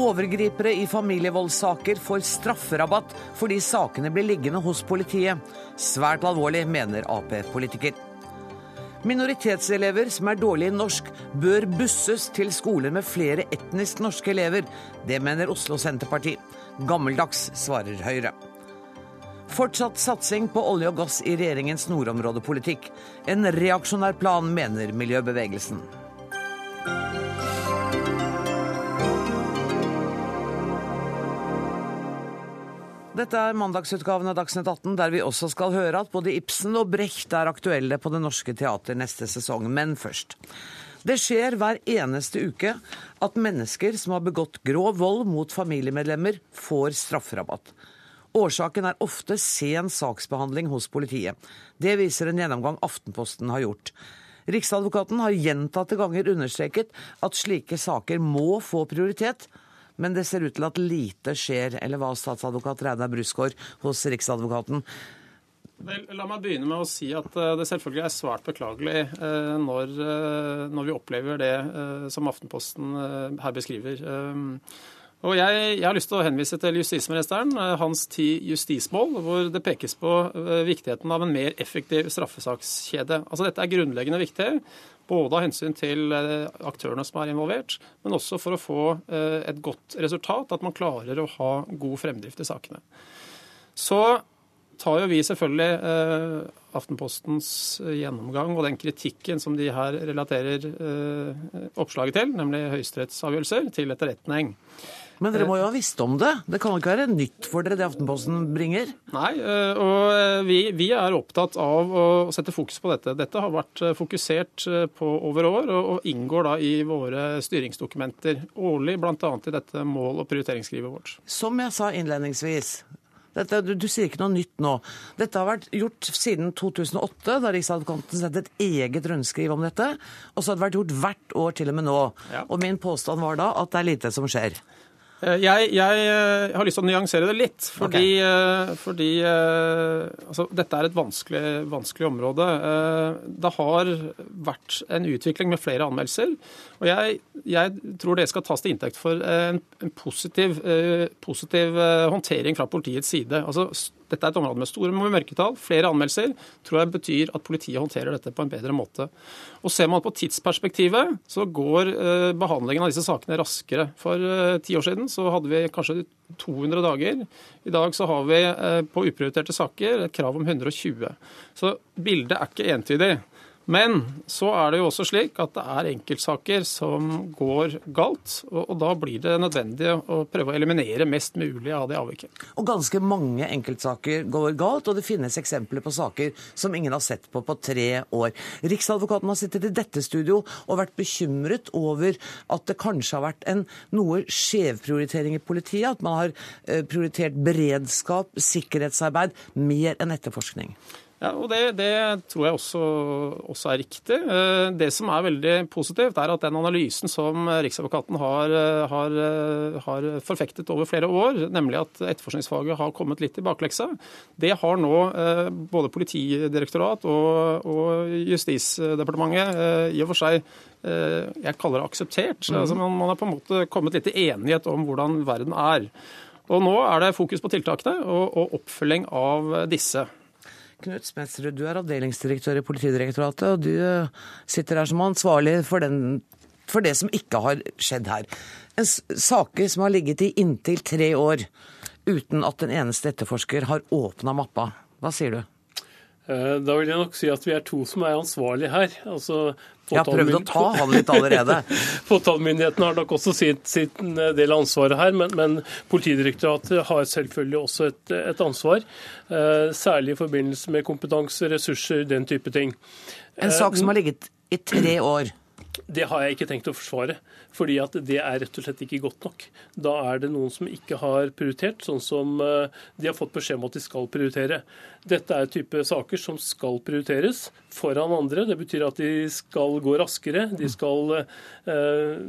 Overgripere i familievoldssaker får strafferabatt fordi sakene blir liggende hos politiet. Svært alvorlig, mener Ap-politiker. Minoritetselever som er dårlige i norsk, bør busses til skoler med flere etnisk norske elever. Det mener Oslo Senterparti. Gammeldags, svarer Høyre. Fortsatt satsing på olje og gass i regjeringens nordområdepolitikk. En reaksjonær plan, mener miljøbevegelsen. Dette er mandagsutgaven av Dagsnytt 18, der vi også skal høre at både Ibsen og Brecht er aktuelle på Det Norske Teater neste sesong. Men først. Det skjer hver eneste uke at mennesker som har begått grov vold mot familiemedlemmer, får strafferabatt. Årsaken er ofte sen saksbehandling hos politiet. Det viser en gjennomgang Aftenposten har gjort. Riksadvokaten har gjentatte ganger understreket at slike saker må få prioritet, men det ser ut til at lite skjer. Eller hva, statsadvokat Reidar Brusgaard hos Riksadvokaten? Vel, la meg begynne med å si at eh, det selvfølgelig er svært beklagelig eh, eh, når vi opplever det som Aftenposten her beskriver. Og jeg, jeg, har lyst til å henvise til justisministeren, hans ti justismål, hvor det pekes på viktigheten av en mer effektiv straffesakskjede. Altså Dette er grunnleggende viktig. Både av hensyn til eh, aktørene som er involvert, men også for å få eh, et godt resultat, at man klarer å ha god fremdrift i sakene. Så tar jo vi selvfølgelig eh, Aftenpostens gjennomgang og den kritikken som de her relaterer oppslaget til, nemlig høyesterettsavgjørelser, til etterretning. Men dere må jo ha visst om det? Det kan jo ikke være nytt for dere det Aftenposten bringer? Nei, eh, og eh, vi, vi, er opptatt av å sette fokus på dette. Dette har vært eh, fokusert på over år, og inngår da i våre styringsdokumenter årlig, bl.a. i dette mål- og prioriteringsskrivet vårt. Som jeg sa innledningsvis, dette, du, du, sier ikke noe nytt nå. Dette har vært gjort siden 2008, da Riksadvokaten sendte et eget rundskriv om dette. Og så har det vært gjort hvert år til og med nå. Ja. Og min påstand var da at det er lite som skjer. Eh, jeg, jeg, eh, har lyst til å nyansere det litt. Fordi, okay. Eh, fordi altså, dette er et vanskelig, vanskelig, område. Det har vært en utvikling med flere anmeldelser. Og jeg, jeg tror det skal tas til inntekt for en, en positiv, positiv, håndtering fra politiets side. Altså, dette er et område med store mørketall. Flere anmeldelser tror jeg betyr at politiet håndterer dette på en bedre måte. Og Ser man på tidsperspektivet, så går eh, behandlingen av disse sakene raskere. For eh, ti år siden så hadde vi kanskje 200 dager. I dag så har vi eh, på uprioriterte saker et krav om 120. Så bildet er ikke entydig. Men så er det jo også slik at det er enkeltsaker som går galt. Og, da blir det nødvendig å prøve å eliminere mest mulig av det avviket. Og ganske mange enkeltsaker går galt, og det finnes eksempler på saker som ingen har sett på på tre år. Riksadvokaten har sittet i dette studio og vært bekymret over at det kanskje har vært en noe skjevprioritering i politiet. At man har eh, prioritert beredskap, sikkerhetsarbeid, mer enn etterforskning. Ja, og det, det, tror jeg også, også, er riktig. Eh, det som er veldig positivt, er at den analysen som Riksadvokaten har, har, har, forfektet over flere år, nemlig at etterforskningsfaget har kommet litt i bakleksa, det har nå eh, både Politidirektorat og, og Justisdepartementet eh, i og for seg jeg kaller det akseptert. Mm. Altså man, man har på en måte kommet litt i enighet om hvordan verden er. Og Nå er det fokus på tiltakene og, og oppfølging av disse. Knut Smetsrud, du er avdelingsdirektør i Politidirektoratet, og du eh, sitter her som ansvarlig for, den, for det som ikke har skjedd her. En saker som har ligget i inntil tre år uten at en eneste etterforsker har åpna mappa. Hva sier du? Eh, da vil jeg nok si at vi er to som er ansvarlige her. Altså, jeg har prøvd å ta han litt allerede. Påtalemyndigheten har nok også sitt, sitt del av ansvaret her, men, men Politidirektoratet har selvfølgelig også et, et ansvar. Eh, særlig i forbindelse med kompetanse, ressurser, den type ting. En sak som har ligget i tre år? Det har jeg ikke tenkt å forsvare, fordi at det er rett og slett ikke godt nok. Da er det noen som ikke har prioritert, sånn som eh, de har fått beskjed om at de skal prioritere. Dette er type saker som skal prioriteres foran andre. Det betyr at de skal gå raskere. De skal eh,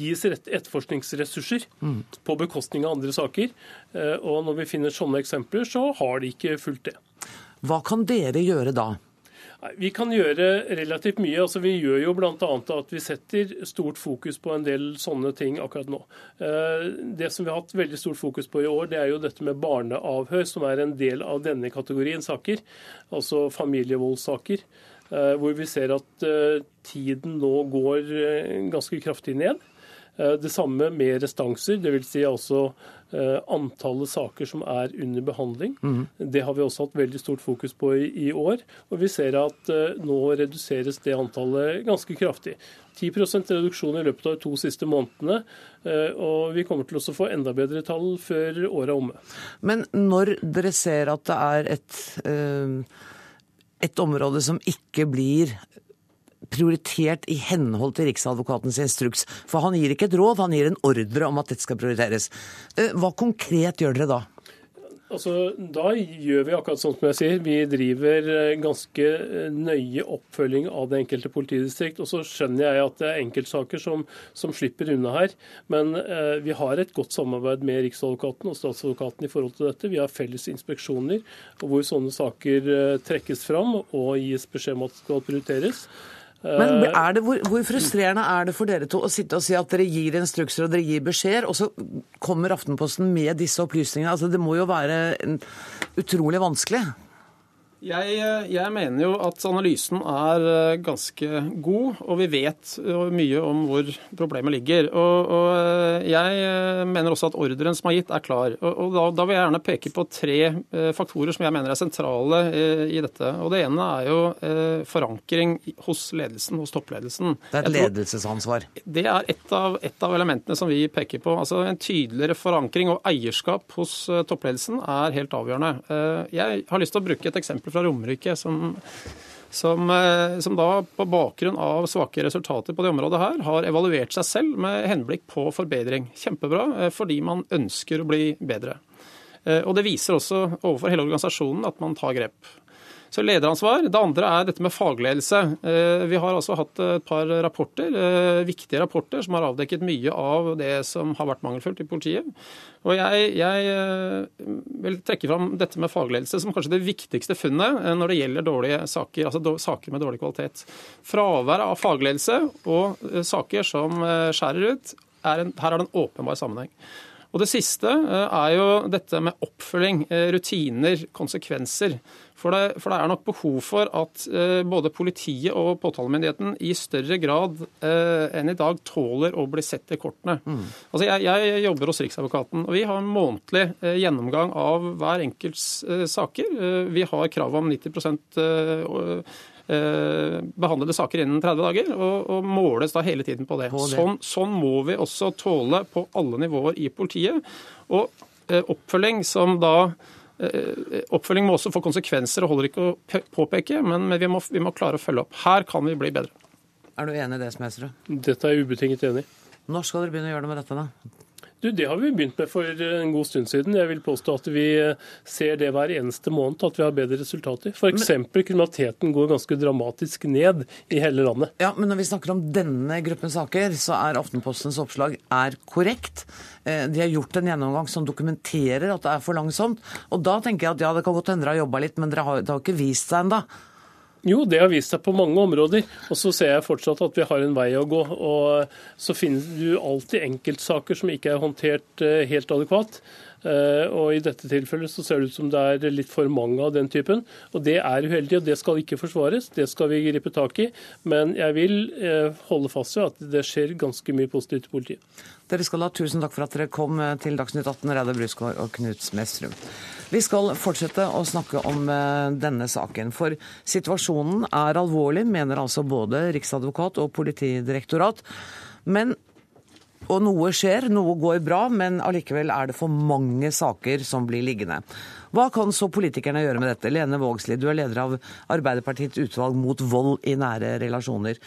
gis etterforskningsressurser mm. på bekostning av andre saker. Eh, og når vi finner sånne eksempler, så har de ikke fulgt det. Hva kan dere gjøre da? Vi kan gjøre relativt mye. altså Vi gjør jo bl.a. at vi setter stort fokus på en del sånne ting akkurat nå. Eh, det som vi har hatt veldig stort fokus på i år, det er jo dette med barneavhør, som er en del av denne kategorien saker. Altså familievoldssaker. Eh, hvor vi ser at eh, tiden nå går ganske kraftig ned. Det samme med restanser, dvs. Si altså Eh, antallet saker som er under behandling. Mm. Det har vi også hatt veldig stort fokus på i, i år. Og vi ser at uh, nå reduseres det antallet ganske kraftig. 10% reduksjon i løpet av de to siste månedene. Uh, og vi kommer til å få enda bedre tall før året er omme. Men når dere ser at det er et, uh, et område som ikke blir prioritert i henhold til Riksadvokatens instruks. For han gir ikke et råd, han gir en ordre om at dette skal prioriteres. Eh, hva konkret gjør dere da? Altså, Da gjør vi akkurat sånn som jeg sier. Vi driver eh, ganske eh, nøye oppfølging av det enkelte politidistrikt. Og så skjønner jeg at det er enkeltsaker som, som slipper unna her. Men eh, vi har et godt samarbeid med Riksadvokaten og statsadvokaten i forhold til dette. Vi har felles inspeksjoner hvor sånne saker trekkes fram og gis beskjed om at det skal prioriteres. Men eh, det, hvor, hvor, frustrerende er det for dere to å sitte og si at dere gir instrukser og dere gir beskjeder, og så kommer Aftenposten med disse opplysningene? Altså, det må jo være utrolig vanskelig? Jeg, jeg, mener jo at analysen er eh, ganske god, og vi vet eh, mye om hvor problemet ligger. Og, og eh, Jeg mener også at ordren som er gitt, er klar. Og, og da, da, vil jeg gjerne peke på tre faktorer som jeg mener er sentrale i dette. Og Det ene er jo forankring hos ledelsen, hos toppledelsen. Det er et ledelsesansvar? Det er et av, et av elementene som vi peker på. Altså En tydeligere forankring og eierskap hos toppledelsen er helt avgjørende. Jeg har lyst til å bruke et eksempel fra Romerike som, som, eh, som, da på bakgrunn av svake resultater på det området her har evaluert seg selv med henblikk på forbedring. Kjempebra, eh, fordi man ønsker å bli bedre. Eh, og det viser også overfor hele organisasjonen at man tar grep. Så lederansvar. Det andre er dette med fagledelse. Eh, vi har altså hatt et par rapporter, eh, viktige rapporter som har avdekket mye av det som har vært mangelfullt i politiet. Og jeg, jeg eh, vil trekke fram dette med fagledelse som kanskje det viktigste funnet når det gjelder dårlige saker, altså saker med dårlig kvalitet. Fravær av fagledelse og saker som skjærer ut, er en, her er det en åpenbar sammenheng. Og Det siste er jo dette med oppfølging, rutiner, konsekvenser. For det, for det, er nok behov for at eh, både politiet og påtalemyndigheten i større grad eh, enn i dag tåler å bli sett i kortene. Mm. Altså jeg, jeg, jobber hos Riksadvokaten, og vi har en månedlig eh, gjennomgang av hver enkelts eh, saker. Eh, vi har krav om 90 eh, behandlede saker innen 30 dager, og, og, måles da hele tiden på det. På det. Sånn, sånn må vi også tåle på alle nivåer i politiet. Og oppfølging som da Eh, oppfølging må også få konsekvenser, og holder ikke å påpeke, men vi må, vi må klare å følge opp. Her kan vi bli bedre. Er du enig i det, Smedsrud? Dette er jeg ubetinget enig i. Når skal dere begynne å gjøre noe med dette, da? Du, Det har vi begynt med for en god stund siden. Jeg vil påstå at vi ser det hver eneste måned, at vi har bedre resultater. F.eks. kriminaliteten går ganske dramatisk ned i hele landet. Ja, Men når vi snakker om denne gruppen saker, så er Aftenpostens oppslag er korrekt. Eh, de har gjort en gjennomgang som dokumenterer at det er for langsomt. Og da tenker jeg at ja, det kan godt hende dere har jobba litt, men dere har, det har ikke vist seg ennå. Jo, det har vist seg på mange områder. Og så ser jeg fortsatt at vi har en vei å gå. Og så finner du alltid enkeltsaker som ikke er håndtert eh, helt adekvat. Eh, og i dette tilfellet så ser det ut som det er litt for mange av den typen. Og det er uheldig, og det skal ikke forsvares. Det skal vi gripe tak i. Men jeg vil eh, holde fast ved at det skjer ganske mye positivt i politiet. Dere skal ha tusen takk for at dere kom til Dagsnytt 18, Reidar Brusgaard og Knut Smestrum. Vi skal fortsette å snakke om eh, denne saken. For situasjonen er alvorlig, mener altså både riksadvokat og politidirektorat. Men og noe skjer, noe går bra, men allikevel er det for mange saker som blir liggende. Hva kan så politikerne gjøre med dette? Lene Vågslid, du er leder av Arbeiderpartiets utvalg mot vold i nære relasjoner.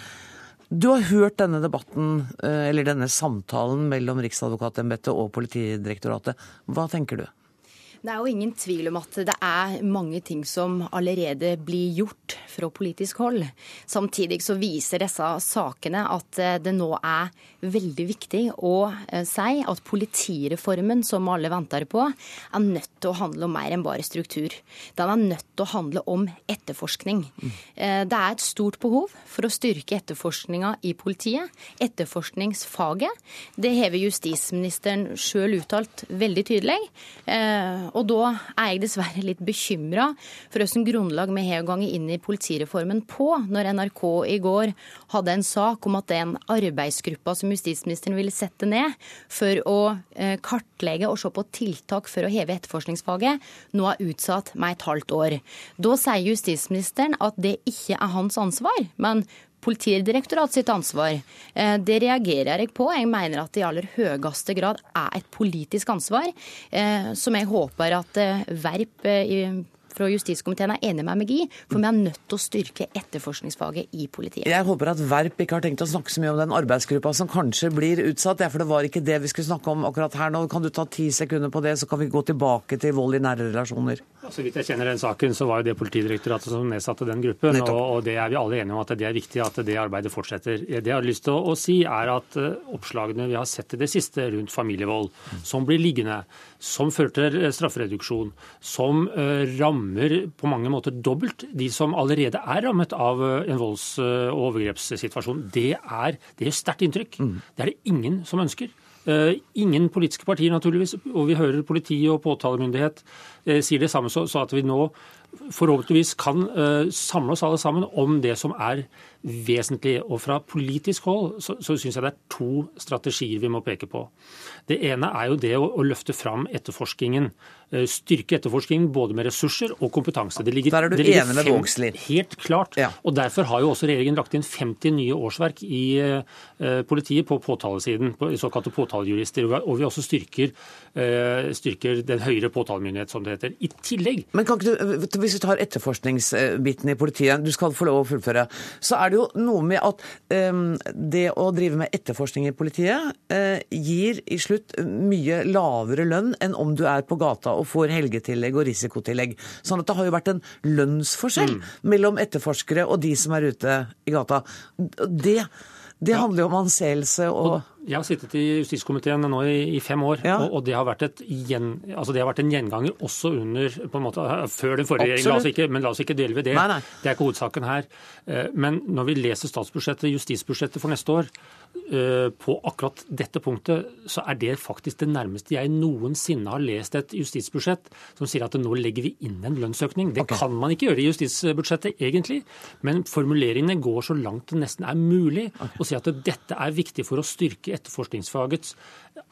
Du har hørt denne debatten, eh, eller denne samtalen mellom Riksadvokatembetet og Politidirektoratet. Hva tenker du? Det er jo ingen tvil om at det er mange ting som allerede blir gjort fra politisk hold. Samtidig så viser disse sakene at eh, det nå er veldig viktig å eh, si at politireformen som alle venter på, er nødt til å handle om mer enn bare struktur. Den er nødt til å handle om etterforskning. Eh, det er et stort behov for å styrke etterforskninga i politiet. Etterforskningsfaget. Det har justisministeren sjøl uttalt veldig tydelig. Og da er jeg dessverre litt bekymra for hvilket grunnlag vi har gått inn i politireformen på, når NRK i går hadde en sak om at den arbeidsgruppa som justisministeren ville sette ned for å eh, kartlegge og se på tiltak for å heve etterforskningsfaget, nå er utsatt med et halvt år. Da sier justisministeren at det ikke er hans ansvar, men Politidirektorat sitt ansvar. Eh, det reagerer jeg på. Jeg mener at det i aller høyeste grad er et politisk ansvar, eh, som jeg håper at verp Verp fra justiskomiteen er enig med meg i, for vi er nødt til å styrke etterforskningsfaget i politiet. Jeg håper at Verp ikke har tenkt å snakke så mye om den arbeidsgruppa som kanskje blir utsatt, ja, for det var ikke det vi skulle snakke om akkurat her nå. Kan du ta ti sekunder på det, så kan vi gå tilbake til vold i nære relasjoner? Så vidt jeg kjenner den saken, så var jo det Politidirektoratet som nedsatte den gruppen. Og, og, det er vi alle enige om at det er viktig at det arbeidet fortsetter. Det jeg har lyst til å, å si, er at uh, oppslagene vi har sett i det siste rundt familievold, som blir liggende, som fører til eh, straffereduksjon, som uh, rammer på mange måter dobbelt de som allerede er rammet av uh, en volds- og overgrepssituasjon, det er, det er sterkt inntrykk. Mm. Det er det ingen som ønsker. Eh, ingen politiske partier, naturligvis, og vi hører politi og påtalemyndighet eh, sier det samme, så at vi nå forhåpentligvis kan eh, samle oss alle sammen om det som er vesentlig. Og fra politisk hold så, så syns jeg det er to strategier vi må peke på. Det ene er jo det å, å løfte fram etterforskningen. Eh, styrke etterforskningen både med ressurser og kompetanse. Det ligger, Der er du enig med Vågslid? Helt klart. Ja. Og Derfor har jo også regjeringen lagt inn 50 nye årsverk i uh, politiet på påtalesiden, på såkalte påtalejurister. Og vi også styrker, uh, styrker den høyere påtalemyndighet, som det heter. I tillegg Men kan ikke du, Hvis du tar etterforskningsbiten i politiet, du skal få lov å fullføre, så er det jo noe med at um, det å drive med etterforskning i politiet uh, gir i slutt mye lavere lønn enn om du er på gata og får helgetillegg og risikotillegg. Sånn at det har jo vært en lønnsforskjell mm. mellom etterforskere og de som er ute i gata. Det, det handler jo om anseelse og jeg har sittet i justiskomiteen nå i, i fem år, ja. og, og, det, har gjen, altså det, har vært en gjenganger også under på en måte, Før den forrige regjeringen, men la oss ikke dele ved det. Nei, nei. Det er ikke hovedsaken her. Eh, men når vi leser statsbudsjettet, justisbudsjettet for neste år, på akkurat dette punktet, så er det faktisk det nærmeste jeg noensinne har lest et justisbudsjett som sier at nå legger vi inn en lønnsøkning. Det okay. kan man ikke gjøre i justisbudsjettet, egentlig, men formuleringene går så langt det nesten er mulig okay. å si at dette er viktig for å styrke etterforskningsfagets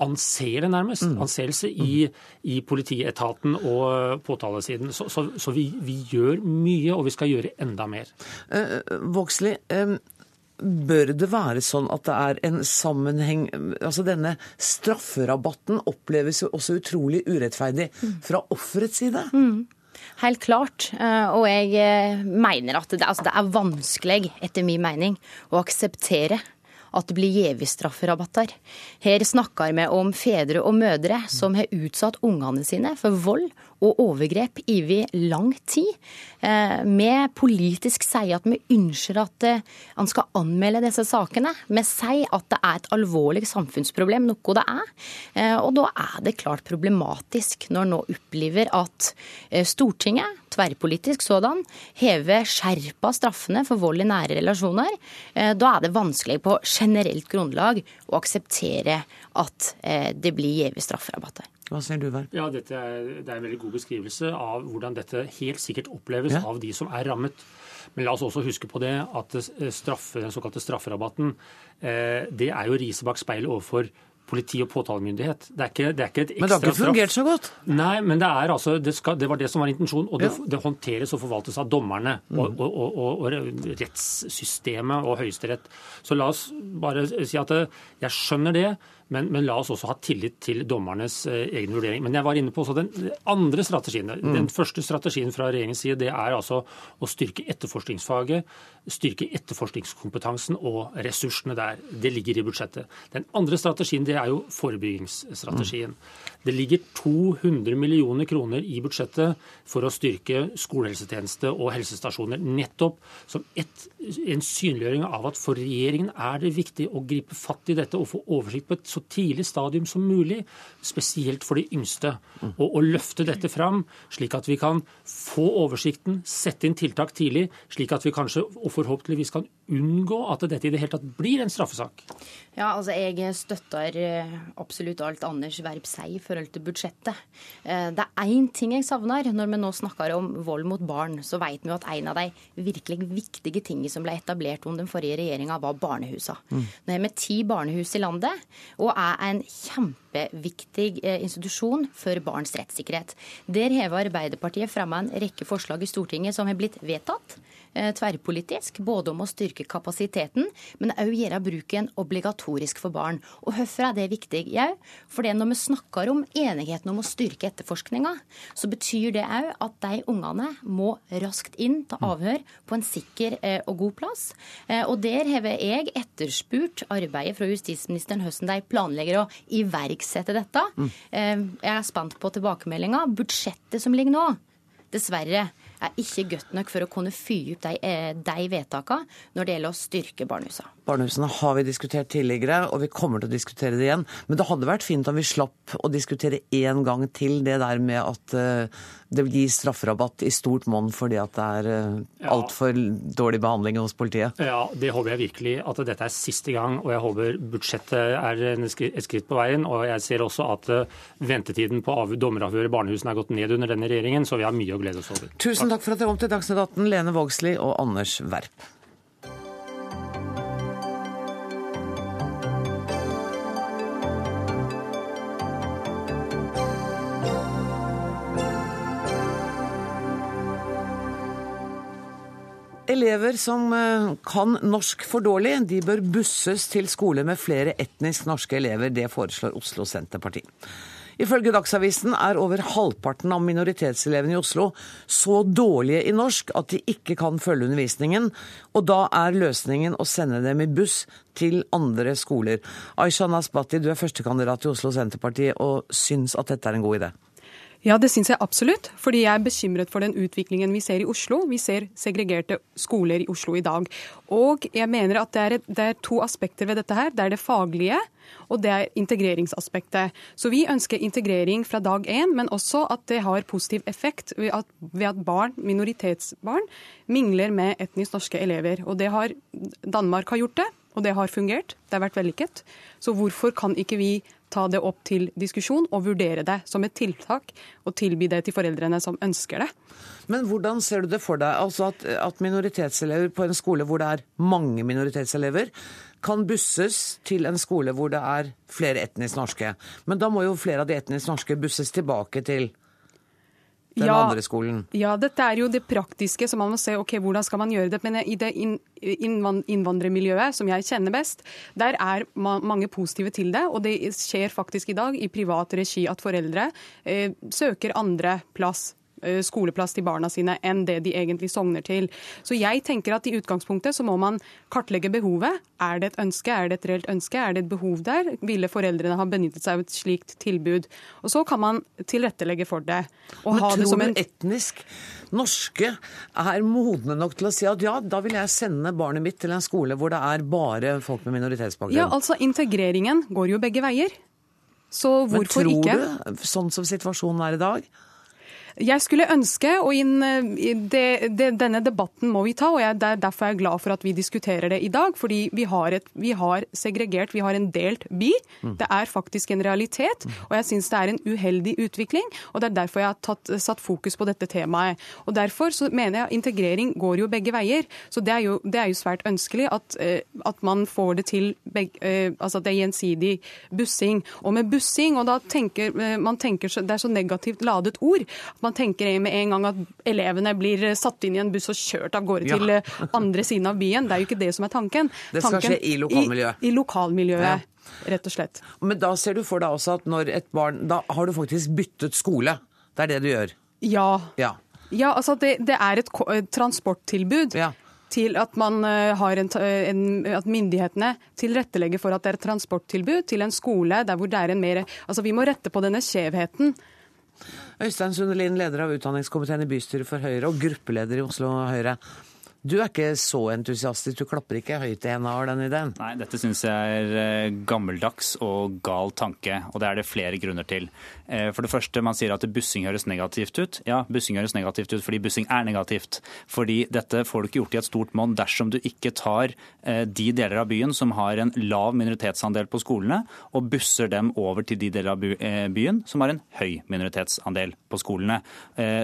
anseelse, nærmest, mm. anseelse i, i, politietaten og påtalesiden. Så, så, så vi, vi, gjør mye, og vi skal gjøre enda mer. Uh, Vågslid, um bør det være sånn at det er en sammenheng Altså denne strafferabatten oppleves jo også utrolig urettferdig fra offerets side. Mm. Helt klart. Og jeg mener at det, altså det er vanskelig, etter min mening, å akseptere at det blir gjeve strafferabatter. Her snakker vi om fedre og mødre som har utsatt ungene sine for vold og overgrep over lang tid. Eh, vi politisk sier at vi ønsker at han eh, skal anmelde disse sakene. Vi sier at det er et alvorlig samfunnsproblem, noe det er. Eh, og da er det klart problematisk når en nå opplever at Stortinget, tverrpolitisk sådan, heve skjerpa straffene for vold i nære relasjoner. Da er det vanskelig på generelt grunnlag å akseptere at det blir gjeve strafferabatter. Hva sier du, der? Ja, dette er, Det er en veldig god beskrivelse av hvordan dette helt sikkert oppleves ja. av de som er rammet. Men la oss også huske på det at straffe, den såkalte strafferabatten eh, det er jo riset bak speilet overfor politi og påtalemyndighet. Det er ikke, det er ikke et ekstra straff. Men det har ikke fungert så godt? Nei, men det, er altså, det, skal, det var det som var intensjonen. Og det, ja. det håndteres og forvaltes av dommerne mm. og, og, og, og, rettssystemet og Høyesterett. Så la oss bare si at jeg skjønner det. Men, men, la oss også ha tillit til dommernes eh, egen vurdering. Men jeg var inne på også den andre strategien. Mm. Den første strategien fra regjeringens side det er altså å styrke etterforskningsfaget, styrke etterforskningskompetansen og ressursene der. Det ligger i budsjettet. Den andre strategien det er jo forebyggingsstrategien. Mm. Det ligger 200 millioner kroner i budsjettet for å styrke skolehelsetjeneste og helsestasjoner. Nettopp som et, en synliggjøring av at for regjeringen er det viktig å gripe fatt i dette og få oversikt på et så tidlig stadium som mulig, spesielt for de yngste. Og, og løfte dette fram, slik at vi kan få oversikten, sette inn tiltak tidlig, slik at vi kanskje og forhåpentligvis kan unngå at dette i det hele tatt blir en straffesak. Ja, altså Jeg støtter eh, absolutt alt Anders Werp sier i forhold til budsjettet. Eh, det er én ting jeg savner når vi nå snakker om vold mot barn. Så vet vi at en av de virkelig viktige tingene som ble etablert under den forrige regjeringa, var barnehusene. Mm. Nå har vi ti barnehus i landet, og er en kjempeviktig eh, institusjon for barns rettssikkerhet. Der har Arbeiderpartiet fremma en rekke forslag i Stortinget som har blitt vedtatt. Eh, tverrpolitisk, både om å styrke kapasiteten, men òg gjøre bruken obligatorisk for barn. Og hvorfor er det viktig? Jau, fordi når vi snakker om enigheten om å styrke etterforskninga, så betyr det òg at de ungene må raskt inn til avhør på en sikker eh, og god plass. Eh, og der har jeg etterspurt arbeidet fra justisministeren hvordan de planlegger å iverksette dette. Mm. Jeg er spent på tilbakemeldinga. Budsjettet som ligger nå, dessverre er ikke godt nok for å kunne fyre opp de, eh, de vedtakene når det gjelder å styrke barnehusene. Barnehusene har vi diskutert tidligere, og vi kommer til å diskutere det igjen. Men det hadde vært fint om vi slapp å diskutere én gang til det der med at uh, det vil gi strafferabatt i stort monn fordi at det er uh, altfor dårlig behandling hos politiet. Ja, det håper jeg virkelig at dette er siste gang, og jeg håper budsjettet er et skritt på veien. Og jeg ser også at uh, ventetiden på dommeravhør i barnehusene er gått ned under denne regjeringen, så vi har mye å glede oss over. Tusen takk for at dere kom til Dagsnytt 18, Lene Vågslid og Anders Werp. Elever som eh, kan norsk for dårlig, de bør busses til skole med flere etnisk norske elever. Det foreslår Oslo Senterparti. Ifølge Dagsavisen er over halvparten av minoritetselevene i Oslo så dårlige i norsk at de ikke kan følge undervisningen, og da er løsningen å sende dem i buss til andre skoler. Aisha Nasbati, du er førstekandidat i Oslo Senterparti og syns at dette er en god idé? Ja, det syns jeg absolutt. Fordi jeg er bekymret for den utviklingen vi ser i Oslo. Vi ser segregerte skoler i Oslo i dag. Og jeg mener at det er, et, det er to aspekter ved dette her. Det er det faglige, og det er integreringsaspektet. Så vi ønsker integrering fra dag én, men også at det har positiv effekt ved at, ved at barn, minoritetsbarn mingler med etnisk norske elever. Og det har Danmark har gjort det, og det har fungert. Det har vært vellykket. Så hvorfor kan ikke vi ta det opp til diskusjon og vurdere det som et tiltak, og tilby det til foreldrene som ønsker det. Men hvordan ser du det for deg altså at, at minoritetselever på en skole hvor det er mange minoritetselever, kan busses til en skole hvor det er flere etnisk norske? Men da må jo flere av de etnisk norske busses tilbake til den ja, andre skolen? Ja, dette er jo det praktiske, så man må se ok, hvordan skal man gjøre det. Men i det innvandrermiljøet som jeg kjenner best, der er mange positive til det. Og det skjer faktisk i dag i privat regi at foreldre eh, søker andre plass Eh, skoleplass til barna sine enn det de egentlig sogner til. Så jeg tenker at i utgangspunktet så må man kartlegge behovet. Er det et ønske, er det et reelt ønske, er det et behov der? Ville foreldrene ha benyttet seg av et slikt tilbud? Og så kan man tilrettelegge for det. Men tror du en... etnisk norske er modne nok til å si at ja, da vil jeg sende barnet mitt til en skole hvor det er bare folk med minoritetsbakgrunn? Ja, altså integreringen går jo begge veier. Så hvorfor ikke? Men tror du, sånn som situasjonen er i dag, jeg skulle ønske, og eh, det, det, denne debatten må vi ta, og jeg, det er derfor jeg er glad for at vi diskuterer det i dag. Fordi vi har, et, vi har segregert, vi har en delt by. Mm. Det er faktisk en realitet. Og jeg syns det er en uheldig utvikling. Og det er derfor jeg har tatt, satt fokus på dette temaet. Og derfor så mener jeg integrering går jo begge veier. Så det er jo, det er jo svært ønskelig at, eh, at, man får det til begge, altså at det er gjensidig bussing. Og med bussing, og da tenker man tenker Det er så negativt ladet ord. at man man tenker med en gang at elevene blir satt inn i en buss og kjørt av gårde Ja. til eh, andre siden av byen. Det er jo ikke det som er tanken. Det skal tanken, skje i lokalmiljøet. I, i lokalmiljøet, rett og slett. Men da ser du for deg også at når et barn Da har du faktisk byttet skole. Det er det du gjør. Ja. Ja. Ja, altså det, det er et, transporttilbud. Ja. Til at, man eh, har en, en, at myndighetene tilrettelegger for at det er et transporttilbud til en skole der hvor det er en mer Altså vi må rette på denne skjevheten. Øystein Sundelin, leder av utdanningskomiteen i bystyret for Høyre og gruppeleder i Oslo Høyre. Du er ikke så entusiastisk, du klapper ikke høyt i henda av den ideen? Nei, dette syns jeg er eh, gammeldags og gal tanke, og det er det flere grunner til. Eh, For det første, man sier at bussing høres negativt ut. Ja, bussing høres negativt ut fordi bussing er negativt. Fordi dette får du ikke gjort i et stort monn dersom du ikke tar eh, de deler av byen som har en lav minoritetsandel på skolene, og busser dem over til de deler av eh, byen som har en høy minoritetsandel på skolene.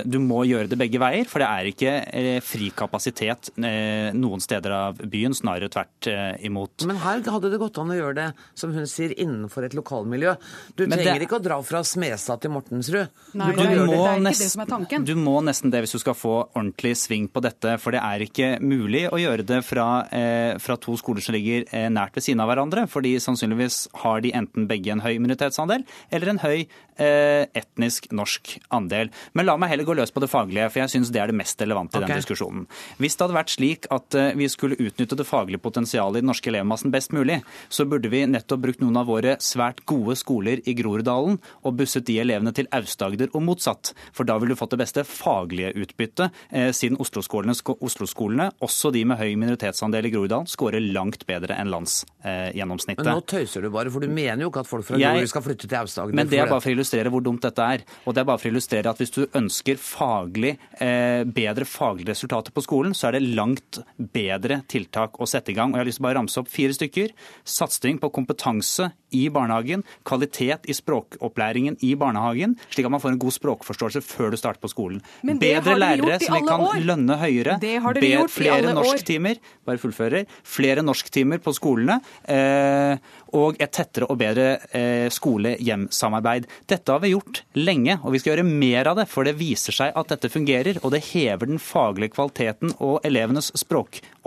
Du må gjøre det begge veier, for det er ikke fri kapasitet noen steder av byen, snarere tvert imot. Men her hadde det gått an å gjøre det, som hun sier, innenfor et lokalmiljø. Du trenger det- ikke å dra fra Smestad til Mortensrud. Nei, du det er- det. det nest- det som tanken. Du må nesten det hvis du skal få ordentlig sving på dette. For det er ikke mulig å gjøre det fra, eh, fra to skoler som ligger eh, nært ved siden av hverandre. Fordi sannsynligvis har de enten begge en høy minoritetsandel eller en høy eh, etnisk norsk andel. Men la meg heller gå løs på det faglige, for jeg syns det er det mest relevante i Ok. den diskusjonen. Hvis det hadde vært slik at eh, vi skulle utnytte det faglige potensialet i den norske elevmassen best mulig, så burde vi nettopp brukt noen av våre svært gode skoler i Groruddalen og busset de elevene til Aust-Agder og motsatt. For da ville du fått det beste faglige utbyttet, eh, siden Oslo-skolene, Oslo-skolene, også de med høy minoritetsandel i Groruddalen, scorer langt bedre enn landsgjennomsnittet. Men nå tøyser du bare, for du mener jo ikke at folk fra Grorud skal flytte til Aust-Agder. Men det er bare for å illustrere hvor dumt dette er. Og det er bare for å illustrere at hvis du ønsker faglig, eh, bedre faglige resultater på skolen, så er det langt bedre tiltak å sette i gang. Og jeg har lyst til å bare ramse opp fire stykker. Satsing på kompetanse i barnehagen, kvalitet i språkopplæringen i barnehagen, slik at man får en god språkforståelse før du starter på skolen. Bedre lærere som vi kan år. lønne høyere. Det har dere Be- gjort i flere norsktimer. Bare fullfører. Flere norsktimer på skolene. Eh, og et tettere og bedre eh, skole-hjem-samarbeid. Dette har vi gjort lenge, og vi skal gjøre mer av det. For det viser seg at dette fungerer, og det hever den faglige kvaliteten og elevenes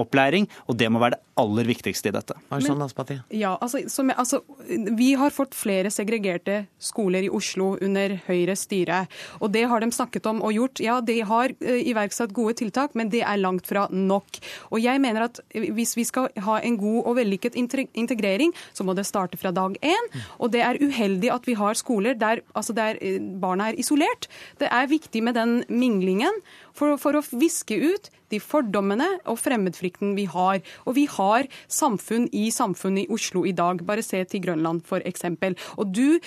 språkopplæring. Og det må være det aller viktigste i dette. Men, Aspati. Ja, altså, som, altså, Vi har fått flere segregerte skoler i Oslo under Høyres styre. Og det har de snakket om og gjort. Ja, de har uh, iverksatt gode tiltak, men det er langt fra nok. Og jeg mener at hvis vi skal ha en god og vellykket integrering, så må det starte fra dag én. Og det er uheldig at vi har skoler der, altså der eh, barna er isolert. Det er viktig med den minglingen for, for å viske ut de fordommene og fremmedfrykten vi har. Og vi har samfunn i samfunnet i Oslo i dag. Bare se til Grønland, for eksempel. Og du,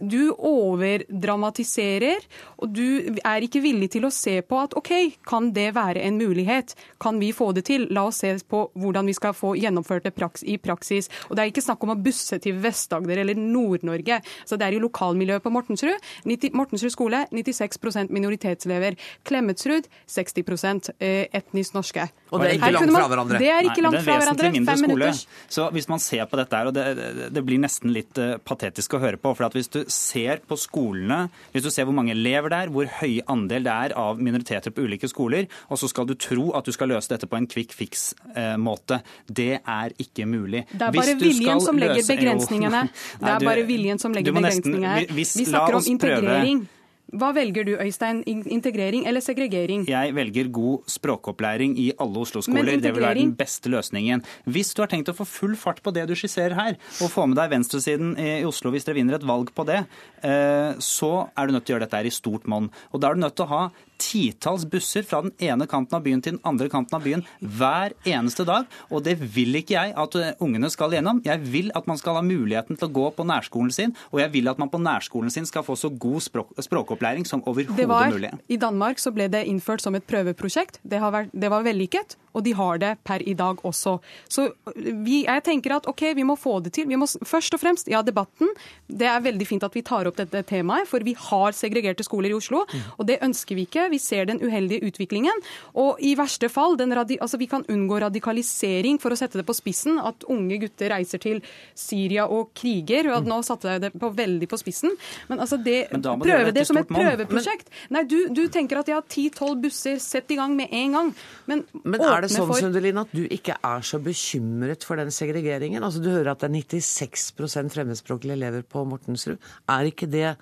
du overdramatiserer, og du er ikke villig til å se på at OK, kan det være en mulighet? Kan vi få det til? La oss se på hvordan vi skal få gjennomført det praks i praksis. Og det er ikke snakk om å busse til Vest-Agder eller Nord-Norge. Så det er i lokalmiljøet på Mortensrud. 90, Mortensrud skole 96% minoritetselever. Klemetsrud 60 eh, etnisk norske. Og det er ikke langt fra hverandre. Det er ikke langt fra Det er fra hverandre. Fem skole. minutters. Så hvis man ser på dette her, og det, det- blir nesten litt eh, patetisk å høre på, for at hvis du ser på skolene, hvis du ser hvor mange elever det er, hvor høy andel det er av minoriteter på ulike skoler, og så skal du tro at du skal løse dette på en quick fix-måte, det er ikke mulig. Det er bare viljen som legger begrensningene. Det er bare viljen som legger begrensningene her. Vi snakker om integrering. prøve. Hva velger du, Øystein? Integrering eller segregering? Jeg velger god språkopplæring i alle Oslo-skoler. Det vil være den beste løsningen. Hvis du har tenkt å få full fart på det du skisserer her, og få med deg venstresiden i Oslo hvis dere vinner et valg på det, eh, så er du nødt til å gjøre dette her i stort monn. Og da er du nødt til å ha titalls busser fra den ene kanten av byen til den andre kanten av byen hver eneste dag. Og det vil ikke jeg at eh, ungene skal gjennom. Jeg vil at man skal ha muligheten til å gå på nærskolen sin, og jeg vil at man på nærskolen sin skal få så god språk, språkopplæring som Det overhodet mulig. I Danmark så ble det innført som et prøveprosjekt. Det, har vært, det var vellykket, og de har det per i dag også. Så vi, jeg tenker at ok, vi må få det til. Vi må, først og fremst, ja, debatten. Det er veldig fint at vi tar opp dette temaet, for vi har segregerte skoler i Oslo. Og det ønsker vi ikke. Vi ser den uheldige utviklingen. Og i verste fall, altså vi kan unngå radikalisering, for å sette det på spissen, at unge gutter reiser til Syria og kriger. og at Nå satte jeg det på, veldig på spissen. Men altså det, Men prøve det som et prøveprosjekt. Nei, du, du tenker at ja, ti-tolv busser, sett i gang med en gang. Men, Men er det sånn, for... Sundelin, at du ikke er så bekymret for den segregeringen? Altså, Du hører at det er 96% fremmedspråklige elever på Mortensrud. Er ikke det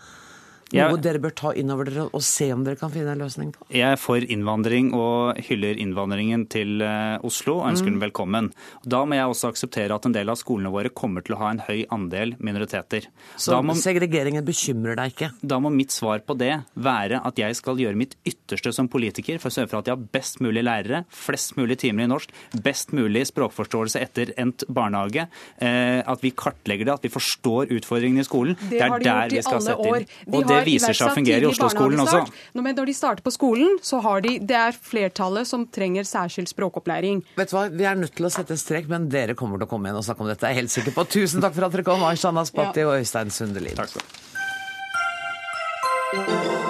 noe jeg, dere bør ta inn over dere og se om dere kan finne en løsning på? Jeg er for innvandring og hyller innvandringen til eh, Oslo og ønsker mm. den velkommen. Da må jeg også akseptere at en del av skolene våre kommer til å ha en høy andel minoriteter. Så må, segregeringen bekymrer deg ikke? Da må mitt svar på det være at jeg skal gjøre mitt ytterste som politiker for å sørge for at jeg har best mulig lærere, flest mulig timer i norsk, best mulig språkforståelse etter endt barnehage, eh, at vi kartlegger det, at vi forstår utfordringene i skolen. Det, det er de der vi skal sette inn. Og det viser seg å fungere i Oslo-skolen også. Når de starter på skolen, så har de, det er flertallet som trenger særskilt språkopplæring. Vet du hva, Vi er nødt til å sette en strek, men dere kommer til å komme igjen og snakke om dette. Jeg er helt sikker på. Tusen takk for at dere kom, Aishan Spatti ja. og Øystein Sundelin. Takk skal du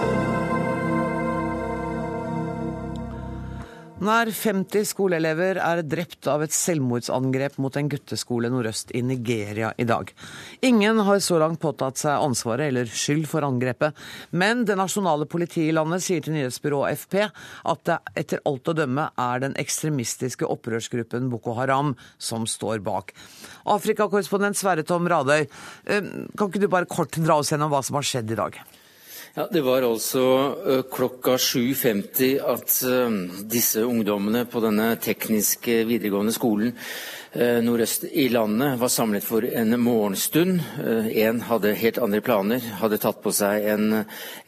ha. Nær 50 skoleelever er drept av et selvmordsangrep mot en gutteskole nordøst i Nigeria i dag. Ingen har så langt påtatt seg ansvaret eller skyld for angrepet, men det nasjonale politiet i landet sier til nyhetsbyrået FP at det etter alt å dømme er den ekstremistiske opprørsgruppen Boko Haram som står bak. Afrikakorrespondent Sverre Tom Radøy, eh, kan ikke du bare kort dra oss gjennom hva som har skjedd i dag? Ja, Det var altså klokka 7.50 at disse ungdommene på denne tekniske videregående skolen Eh, nordøst i landet var samlet for en morgenstund. Én eh, hadde helt andre planer, hadde tatt på seg en,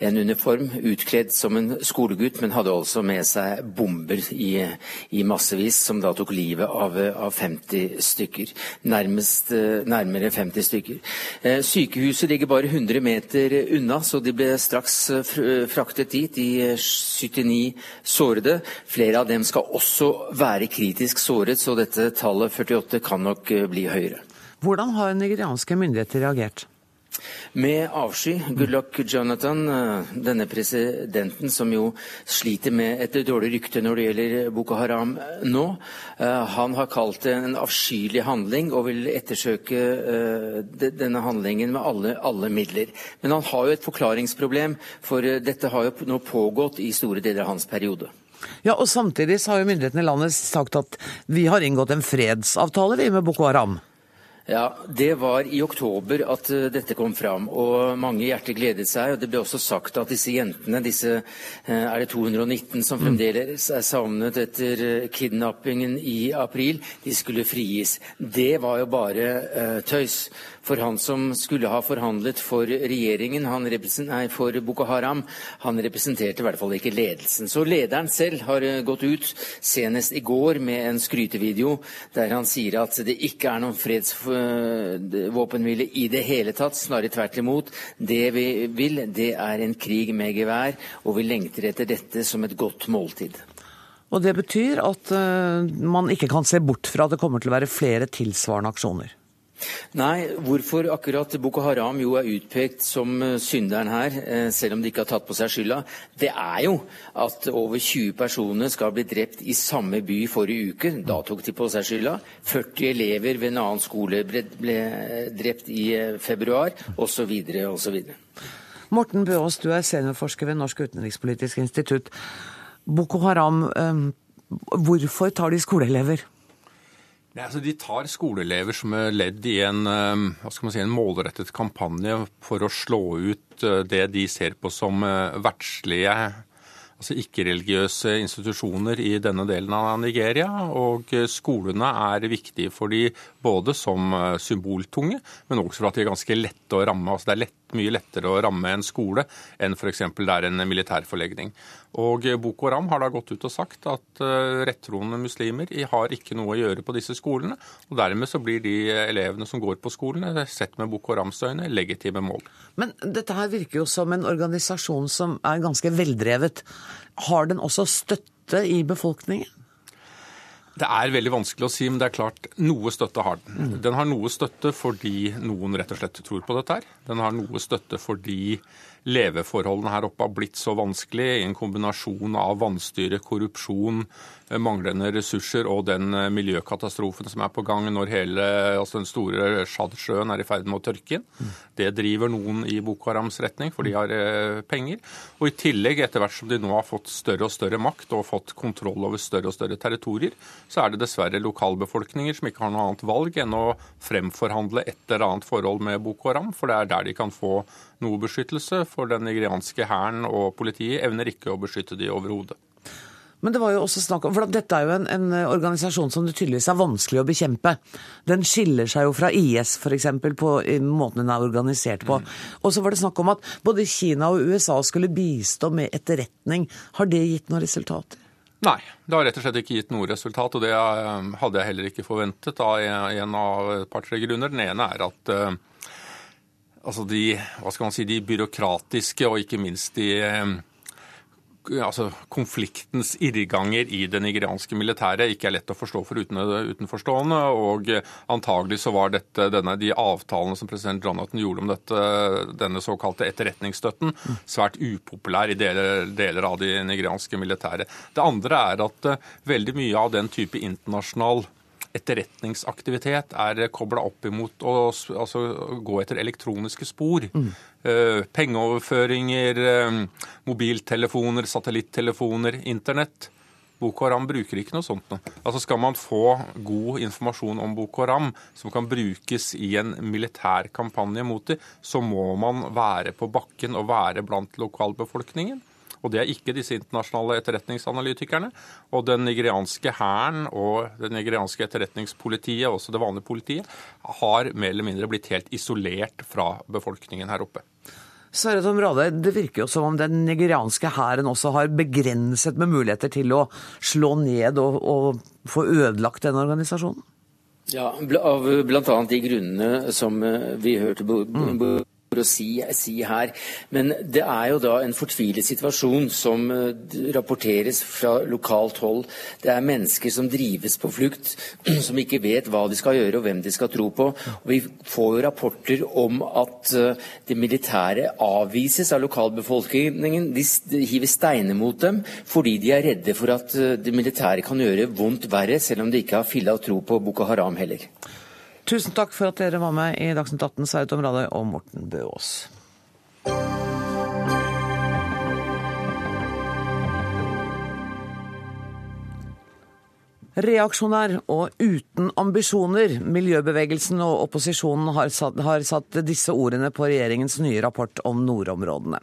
en, uniform, utkledd som en skolegutt, men hadde også med seg bomber i, i massevis, som da tok livet av, av 50 stykker. Nærmest, eh, nærmere 50 stykker. Sykehuset ligger bare 100 meter unna, så de ble straks fraktet dit, de 79 sårede. Flere av dem skal også være kritisk såret, så dette tallet 40 48 kan nok eh, bli høyere. Hvordan har nigerianske myndigheter reagert? Med avsky. Good luck, Jonathan, eh, denne presidenten som jo sliter med et dårlig rykte når det gjelder Boko Haram nå, eh, han har kalt det en avskyelig handling og vil ettersøke denne handlingen med alle, alle midler. Men han har jo et forklaringsproblem, for dette har jo nå pågått i store deler av hans periode. Ja, og Samtidig har jo myndighetene i landet sagt at vi har inngått en fredsavtale vi med Boko Haram. Ja, Det var i oktober at uh, dette kom fram, og mange hjerter gledet seg. og Det ble også sagt at disse jentene, disse uh, er det 219 som mm. fremdeles er savnet etter uh, kidnappingen i april, de skulle frigis. Det var jo bare tøys. For han som skulle ha forhandlet for regjeringen, nei, for Boko Haram, han representerte i hvert fall ikke ledelsen. Så lederen selv har eh, gått ut, senest i går, med en skrytevideo der han sier at det ikke er noen fredsvåpenhvile i det hele tatt, snarere tvert imot. Det vi vil, det er en krig med gevær, og vi lengter etter dette som et godt måltid. Og Det betyr at uh, man ikke kan se bort fra at det kommer til å være flere tilsvarende aksjoner? Nei, hvorfor akkurat Boko Haram jo er utpekt som eh, synderen her, eh, selv om de ikke har tatt på seg skylda, det er jo at over 20 personer skal bli drept i samme by forrige uke. Da tok de på seg skylda. 40 elever ved en annen skole ble, ble drept i eh, februar, osv. osv. Morten Bøås, du er seniorforsker ved Norsk utenrikspolitisk institutt. Boko Haram, hvorfor tar de skoleelever? Nei, altså De tar skoleelever som er ledd i en, man si, en målrettet kampanje for å slå ut uh, det de ser på som vertslige, verdslige, altså ikke-religiøse institusjoner i denne delen av Nigeria. Og uh, skolene er viktige for de både som symboltunge, men også for at de er ganske lette å ramme. altså Det er lett mye lettere å ramme en skole enn f.eks. det er en militærforlegning. Og Boko Haram har da gått ut og sagt at uh, rettroende muslimer har ikke noe å gjøre på disse skolene. og Dermed så blir de elevene som går på skolene, sett med Boko Harams øyne, legitime mål. Men dette her virker jo som en organisasjon som er ganske veldrevet. Har den også støtte i befolkningen? Det er veldig vanskelig å si, men det er klart noe støtte har den. Den har noe støtte fordi noen rett og slett tror på dette her. Den har noe støtte fordi leveforholdene her oppe har blitt så vanskelig, i en kombinasjon av vannstyre, korrupsjon, manglende ressurser og den eh, miljøkatastrofen som er på gang når hele altså den store Tsjadsjøen er i ferd med å tørke inn. Det driver noen i Boko Harams retning, for de har eh, penger. Og i tillegg, etter hvert som de nå har fått større og større makt og fått kontroll over større og større territorier, så er det dessverre lokalbefolkninger som ikke har noe annet valg enn å fremforhandle et eller annet forhold med Boko Haram, for det er der de kan få noe beskyttelse. For den nigerianske hæren og politiet evner ikke å beskytte de overhodet. Men det var jo også snakk om, for dette er jo en, en, organisasjon som det tydeligvis er vanskelig å bekjempe. Den skiller seg jo fra IS f.eks. på måten den er organisert på. Mm. Og så var det snakk om at både Kina og USA skulle bistå med etterretning. Har det gitt noe resultat? Nei, det har rett og slett ikke gitt noe resultat. Og det um, hadde jeg heller ikke forventet av en av et par-tre grunner. Den ene er at uh, altså de, hva skal man si, de byråkratiske og ikke minst de um, altså, konfliktens irrganger i det nigerianske militæret ikke er lett å forstå for utenforstående. Og antagelig så var dette, denne, de avtalene som president Jonathan gjorde om dette, denne såkalte etterretningsstøtten, svært upopulær i deler, deler av det nigerianske militæret. Det andre er at uh, veldig mye av den type internasjonal etterretningsaktivitet er kobla opp imot å altså, gå etter elektroniske spor. Mm. Uh, pengeoverføringer, uh, mobiltelefoner, satellittelefoner, internett. Boko Haram bruker ikke noe sånt noe. Altså Skal man få god informasjon om Boko Haram som kan brukes i en militær kampanje mot dem, så må man være på bakken og være blant lokalbefolkningen. Og det er ikke disse internasjonale etterretningsanalytikerne. Og den nigerianske hæren og det nigerianske etterretningspolitiet, også det vanlige politiet, har mer eller mindre blitt helt isolert fra befolkningen her oppe. Sverre Tom Rade, det virker jo som om den nigerianske hæren også har begrenset med muligheter til å slå ned og, og få ødelagt den organisasjonen? Ja, av bl.a. de grunnene som eh, vi hørte mm å si, si, her. Men det er jo da en fortvilet situasjon som uh, rapporteres fra lokalt hold. Det er mennesker som drives på flukt, som ikke vet hva de skal gjøre og hvem de skal tro på. Og vi får jo rapporter om at uh, det militære avvises av lokalbefolkningen. De, hiver steiner mot dem fordi de er redde for at uh, det militære kan gjøre vondt verre, selv om de ikke har filla tro på Boko Haram heller. Tusen takk for at dere var med i Dagsnytt 18, Sverre Tom Radøy og Morten Bøås. Reaksjonær og uten ambisjoner. Miljøbevegelsen og opposisjonen har satt, har satt disse ordene på regjeringens nye rapport om nordområdene.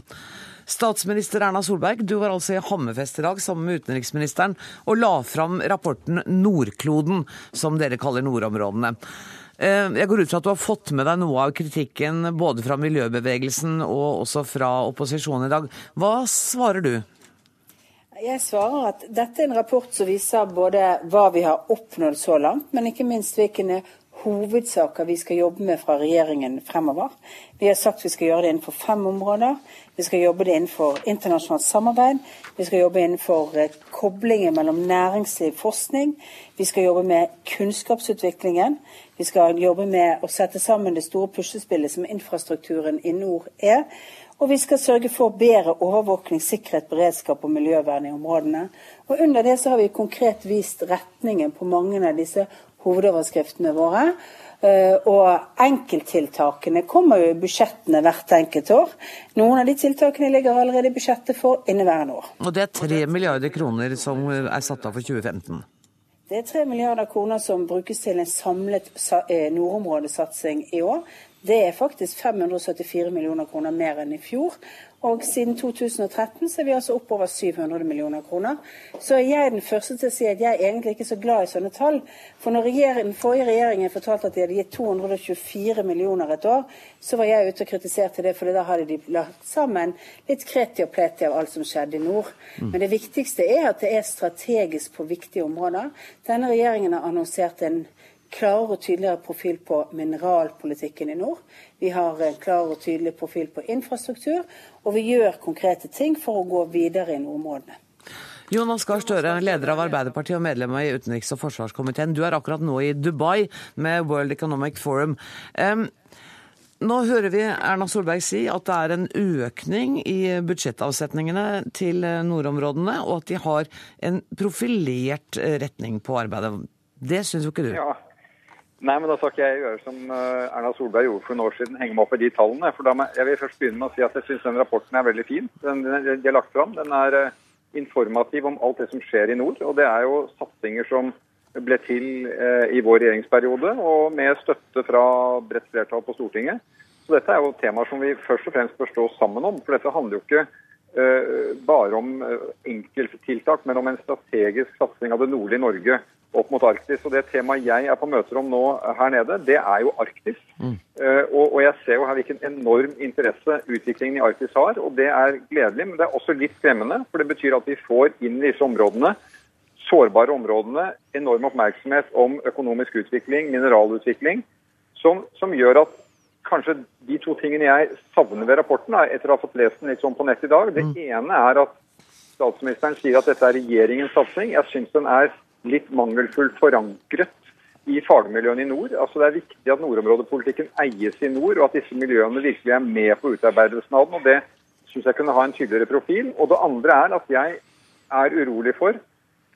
Statsminister Erna Solberg, du var altså i Hammerfest i dag sammen med utenriksministeren og la fram rapporten Nordkloden, som dere kaller nordområdene. Eh, jeg går ut fra at du har fått med deg noe av kritikken både fra miljøbevegelsen og også fra opposisjonen i dag. Hva svarer du? Jeg svarer at dette er en rapport som viser både hva vi har oppnådd så langt, men ikke minst hvilke hovedsaker vi skal jobbe med fra regjeringen fremover. Vi har sagt vi skal gjøre det innenfor fem områder. Vi skal jobbe det innenfor internasjonalt samarbeid. Vi skal jobbe innenfor eh, koblingen mellom næringsliv og forskning. Vi skal jobbe med kunnskapsutviklingen. Vi skal jobbe med å sette sammen det store puslespillet som infrastrukturen i nord er. Og vi skal sørge for bedre overvåkning, sikkerhet, beredskap og miljøvern i områdene. Og under det så har vi konkret vist retningen på mange av disse hovedoverskriftene våre. Eh, og enkelttiltakene kommer jo i budsjettene hvert enkelt år. Noen av de tiltakene ligger allerede i budsjettet for inneværende år. Og det er 3 milliarder kroner som er satt av for 2015? Det er 3 milliarder kroner som brukes til en samlet eh, nordområdesatsing i år. Det er faktisk 574 millioner kroner mer enn i fjor. Og siden 2013 så er vi altså opp over 700 millioner kroner. Så er jeg den første til å si at jeg er egentlig ikke så glad i sånne tall. For når den forrige regjeringen fortalte at de hadde gitt 224 millioner et år, så var jeg ute og kritiserte det, for da hadde de lagt sammen litt kreti og pleti av alt som skjedde i nord. Mm. Men det viktigste er at det er strategisk på viktige områder. Denne regjeringen har annonsert en klarere og tydeligere profil på mineralpolitikken i nord. Vi har en klar og tydelig profil på infrastruktur, og vi gjør konkrete ting for å gå videre i nordområdene. Jonas Gahr Støre, leder av Arbeiderpartiet og medlem i utenriks- og forsvarskomiteen. Du er akkurat nå i Dubai med World Economic Forum. Um, Nå hører vi Erna Solberg si at det er en økning i budsjettavsetningene til nordområdene, og at de har en profilert retning på arbeidet. Det syns jo ikke du? Ja. Nei, men da skal ikke jeg gjøre som eh, Erna Solberg gjorde for noen år siden, henge meg opp i de tallene. For da Jeg vil først begynne med å si at jeg syns den rapporten er veldig fin. Den, den de har lagt fram. Den er eh, informativ om alt det som skjer i nord. Og det er jo satsinger som ble til eh, i vår regjeringsperiode, og med støtte fra bredt flertall på Stortinget. Så dette er jo temaer som vi først og fremst bør stå sammen om. For dette handler jo ikke bare om enkelttiltak, men om en strategisk satsing av det nordlige Norge opp mot Arktis. Og Det temaet jeg er på møter om nå her nede, det er jo Arktis. Mm. Uh, og, og, Jeg ser jo her hvilken enorm interesse utviklingen i Arktis har. og Det er gledelig, men det er også litt skremmende. For det betyr at vi får inn i disse områdene sårbare områdene enorm oppmerksomhet om økonomisk utvikling, mineralutvikling, som, som, gjør at kanskje de to tingene jeg savner ved rapporten, er, etter å ha fått lest den litt sånn på nett i dag Det mm. ene er at statsministeren sier at dette er regjeringens satsing. Jeg syns den er litt mangelfullt forankret i fagmiljøene i nord. Altså Det er viktig at nordområdepolitikken eies i nord, og at disse miljøene virkelig er med på utarbeidelsen av den. og Det syns jeg kunne ha en tydeligere profil. Og det andre er at jeg er urolig for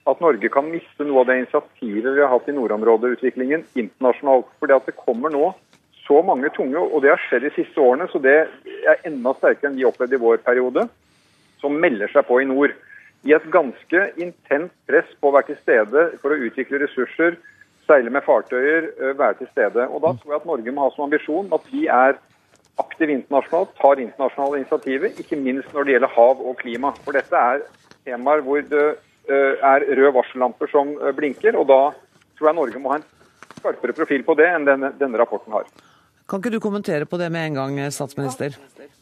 at Norge kan miste noe av det initiativet vi har hatt i nordområdeutviklingen internasjonalt. Fordi at det kommer nå så mange tunge, og det har skjedd de siste årene, så det er enda sterkere enn vi opplevde i vår periode, som melder seg på i nord. I et ganske intenst press på å være til stede for å utvikle ressurser, seile med fartøyer, være til stede. Og Da tror jeg at Norge må ha som ambisjon at vi er aktive internasjonalt, tar internasjonale initiativer, ikke minst når det gjelder hav og klima. For dette er temaer hvor det er røde varsellamper som blinker. og Da tror jeg Norge må ha en skarpere profil på det enn denne, denne rapporten har. Kan ikke du kommentere på det med en gang, statsminister?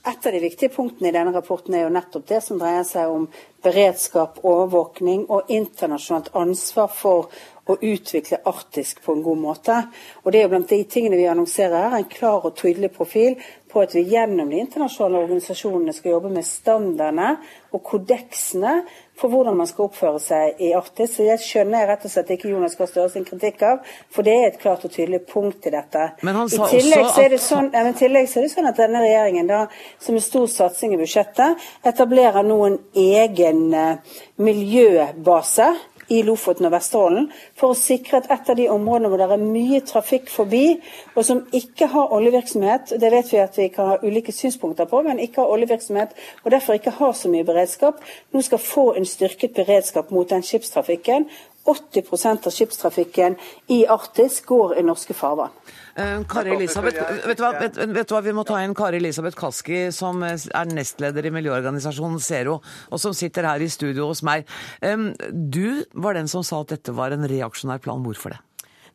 Et av de viktige punktene i denne rapporten er jo nettopp det som dreier seg om beredskap, overvåkning og internasjonalt ansvar for å utvikle Arktisk på en god måte. Og Det er jo blant de tingene vi annonserer her, en klar og tydelig profil på at vi gjennom de internasjonale organisasjonene skal jobbe med standardene og kodeksene for hvordan man skal oppføre seg i Arktis. Så jeg skjønner rett og slett ikke Jonas Gahr Støre sin kritikk av, for det er et klart og tydelig punkt i dette. Men han sa I tillegg, også at... sånn, ja, tillegg så er det sånn at denne regjeringen, da, som en stor satsing i budsjettet, etablerer nå en egen uh, miljøbase i Lofoten og Vesterålen for å sikre at et av de områdene hvor det er mye trafikk forbi, og som ikke har oljevirksomhet, det vet vi at vi kan ha ulike synspunkter på, men ikke har oljevirksomhet og derfor ikke har så mye beredskap, nå skal få en styrket beredskap mot den skipstrafikken. 80% av skipstrafikken i Arktis går i norske farvann. Uh, Kari Elisabeth, vet du, hva, vet, vet du, hva, Vi må ta inn Kari Elisabeth Kaski, som er nestleder i miljøorganisasjonen Zero, og som sitter her i studio hos meg. Du var den som sa at dette var en reaksjonær plan. Hvorfor det?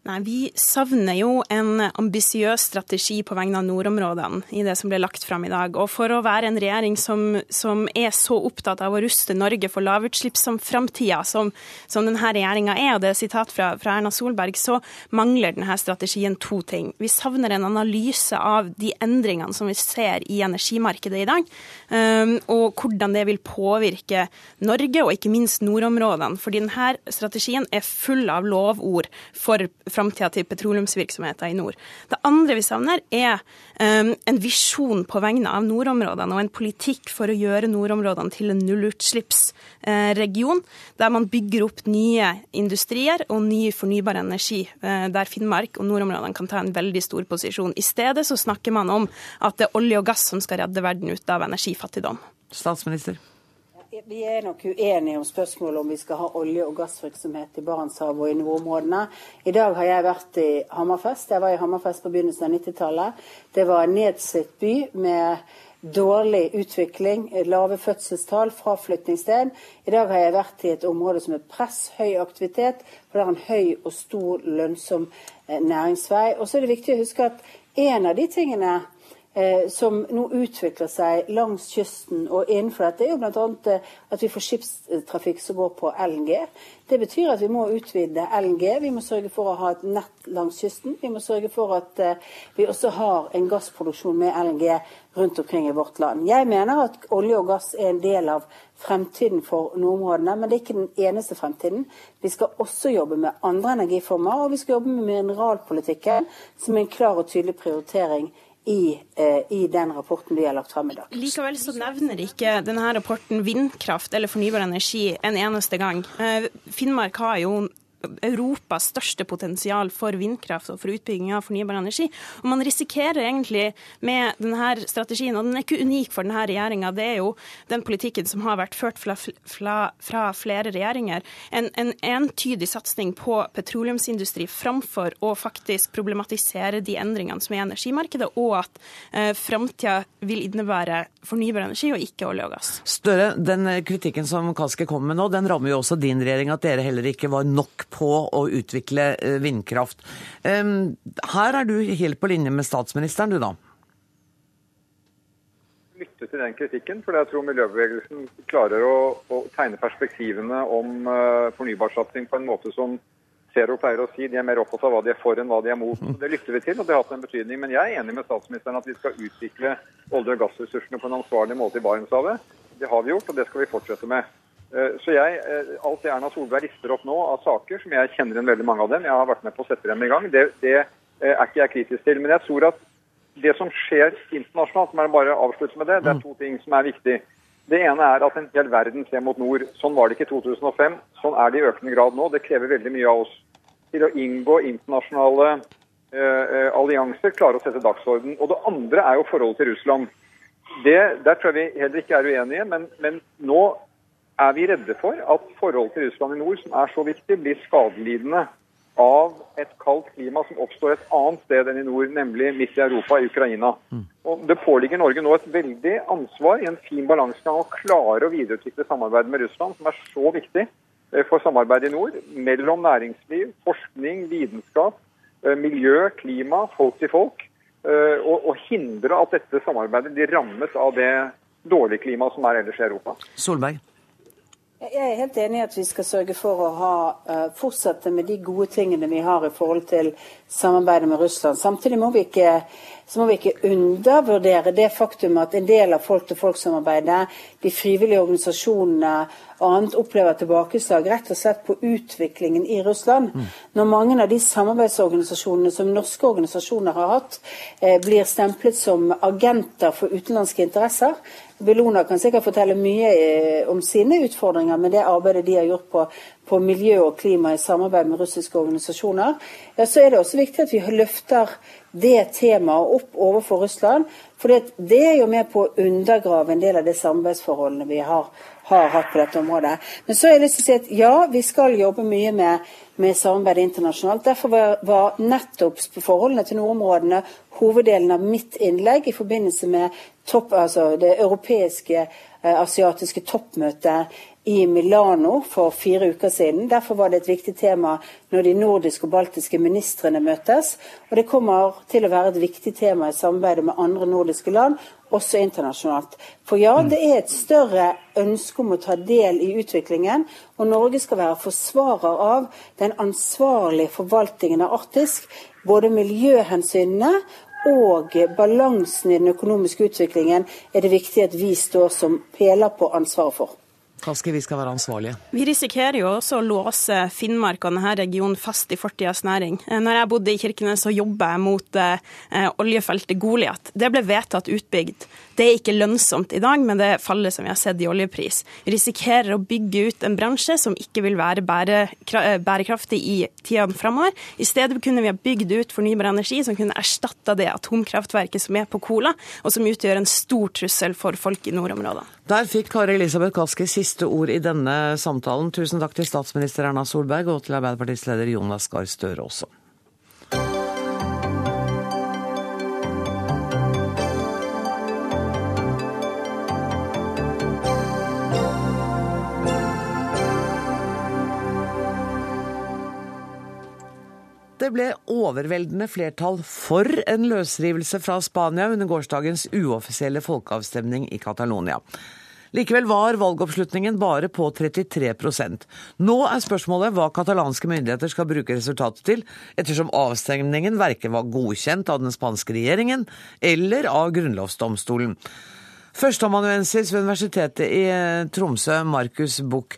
Nei, Vi savner jo en ambisiøs strategi på vegne av nordområdene i det som ble lagt fram i dag. Og for å være en regjering som, som er så opptatt av å ruste Norge for lavutslipp som, som denne regjeringa er, og det er sitat fra, fra, Erna Solberg, så mangler denne strategien to ting. Vi savner en analyse av de endringene som vi ser i energimarkedet i dag, um, og hvordan det vil påvirke Norge, og ikke minst nordområdene. Fordi denne strategien er full av lovord for framtida til petroleumsvirksomheten i nord. Det andre vi savner, er um, en visjon på vegne av nordområdene og en politikk for å gjøre nordområdene til en nullutslippsregion, der man bygger opp nye industrier og ny fornybar energi, uh, der Finnmark og nordområdene kan ta en veldig stor posisjon. I stedet så snakker man om at det er olje og gass som skal redde verden ut av energifattigdom. Statsminister. Vi er nok uenige om spørsmålet om vi skal ha olje- og gassvirksomhet i Barentshavet og i nordområdene. I dag har jeg vært i Hammerfest. Jeg var i Hammerfest på begynnelsen av 90-tallet. Det var en nedslitt by med dårlig utvikling, lave fødselstall, fraflyttingssted. I dag har jeg vært i et område som er press, høy aktivitet, for det er en høy og stor, lønnsom eh, næringsvei. Og så er det viktig å huske at en av de tingene som nå utvikler seg langs kysten og innenfor dette, er jo bl.a. Eh, at vi får skipstrafikk som går på LNG. Det betyr at vi må utvide LNG. Vi må sørge for å ha et nett langs kysten. Vi må sørge for at eh, vi også har en gassproduksjon med LNG rundt omkring i vårt land. Jeg mener at olje og gass er en del av fremtiden for nordområdene, men det er ikke den eneste fremtiden. Vi skal også jobbe med andre energiformer, og vi skal jobbe med mineralpolitikken som en klar og tydelig prioritering i, eh, i, den rapporten vi har lagt frem i dag. Likevel så nevner ikke denne rapporten vindkraft eller fornybar energi en eneste gang. Eh, Finnmark har jo Europas største potensial for vindkraft og for utbygging av fornybar energi. Og man risikerer egentlig med denne strategien, og den er ikke unik for denne regjeringa, det er jo den politikken som har vært ført fra, fra, fra flere regjeringer, en, en entydig satsing på petroleumsindustri framfor å faktisk problematisere de endringene som er i energimarkedet, og at eh, framtida vil innebære fornybar energi og ikke olje og gass. Støre, den kritikken som Kaski kommer med nå, den rammer jo også din regjering, at dere heller ikke var nok på å utvikle eh, vindkraft. Her er du helt på linje med statsministeren, du da? lytte til den kritikken, for jeg tror miljøbevegelsen klarer å, å tegne perspektivene om uh, fornybarsatsing på en måte som Zero pleier å si. De er mer opptatt av hva de er for enn hva de er mot. Det lytter vi til, og det har hatt en betydning. Men jeg er enig med statsministeren at vi skal utvikle olje- og gassressursene på en ansvarlig måte i Barentshavet. Det har vi gjort, og det skal vi fortsette med. Eh, så jeg, eh, Alt det Erna Solberg rister opp nå av saker, som jeg kjenner igjen veldig mange av dem, jeg har vært med på å sette dem i gang, det, det eh, er ikke jeg kritisk til. Men jeg tror at det som skjer internasjonalt, som er bare avslutte med det, det er to ting som er viktig. Det ene er at en hel verden ser mot nord. Sånn var det ikke i 2005. Sånn er det i økende grad nå. Det krever veldig mye av oss til å inngå internasjonale eh, allianser, klare å sette dagsorden. Og det andre er jo forholdet til Russland. Det, der tror jeg vi heller ikke er uenige, men, men nå er vi redde for at forholdet til Russland i nord, som er så viktig, blir skadelidende av et kaldt klima som oppstår et annet sted enn i nord, nemlig midt i Europa, i Ukraina. Mm. Og Det påligger Norge nå et veldig ansvar i en fin balansegang å klare å videreutvikle samarbeidet med Russland, som er så viktig eh, for samarbeidet i nord, mellom næringsliv, forskning, vitenskap, eh, miljø, klima, folk til folk. Eh, og, og hindre at dette samarbeidet blir rammet av det dårlige klimaet som er ellers i Europa. Solberg. Jeg er helt enig i at vi skal sørge for å ha, uh, fortsette med de gode tingene vi har i forhold til samarbeidet med Russland. Samtidig må vi ikke, må vi ikke undervurdere det faktum at en del av folk-til-folk-samarbeidet, de frivillige organisasjonene og annet opplever tilbakeslag rett og slett på utviklingen i Russland. Mm. Når mange av de samarbeidsorganisasjonene som norske organisasjoner har hatt, eh, blir stemplet som agenter for utenlandske interesser, Bellona kan sikkert fortelle mye eh, om sine utfordringer med det arbeidet de har gjort på, på miljø og klima i samarbeid med russiske organisasjoner. Ja, så er det også viktig at vi løfter det temaet opp overfor Russland. For det, er jo med på å undergrave en del av de samarbeidsforholdene vi har, har hatt på dette området. Men så har jeg lyst til å si at ja, vi skal jobbe mye med, med samarbeid internasjonalt. Derfor var, var nettopp forholdene til nordområdene hoveddelen av mitt innlegg i forbindelse med topp, altså det europeiske eh, asiatiske toppmøtet i Milano for fire uker siden. Derfor var det et viktig tema når de nordiske og baltiske ministrene møtes. Og det kommer til å være et viktig tema i samarbeidet med andre nordiske land, også internasjonalt. For ja, det er et større ønske om å ta del i utviklingen, og Norge skal være forsvarer av den ansvarlige forvaltningen av Arktisk. Både miljøhensynene og balansen i den økonomiske utviklingen er det viktig at vi står som peler på ansvaret for. Kaski, vi skal være ansvarlige. Vi risikerer jo også å låse Finnmark og denne regionen fast i fortidas næring. Eh, når jeg bodde i Kirkenes, så jobba jeg mot eh, oljefeltet Goliat. Det ble vedtatt utbygd. Det er ikke lønnsomt i dag men det fallet som vi har sett i oljepris. Vi risikerer å bygge ut en bransje som ikke vil være eh, bærekraftig i tida framover. I stedet kunne vi ha bygd ut fornybar energi som kunne erstatta det atomkraftverket som er på Kola, og som utgjør en stor trussel for folk i nordområdene. Der fikk Kari Elisabeth Kaski siste ord i denne samtalen. Tusen takk til statsminister Erna Solberg og til Arbeiderpartiets leder Jonas Gahr Støre også. Det ble overveldende flertall for en løsrivelse fra Spania under gårsdagens uoffisielle folkeavstemning i Catalonia. Likevel var valgoppslutningen bare på 33% Nå er spørsmålet hva katalanske myndigheter skal bruke resultatet til, ettersom avstemningen verken var godkjent av den spanske regjeringen eller av grunnlovsdomstolen. Førsteamanuensis ved Universitetet i Tromsø, Markus Buch.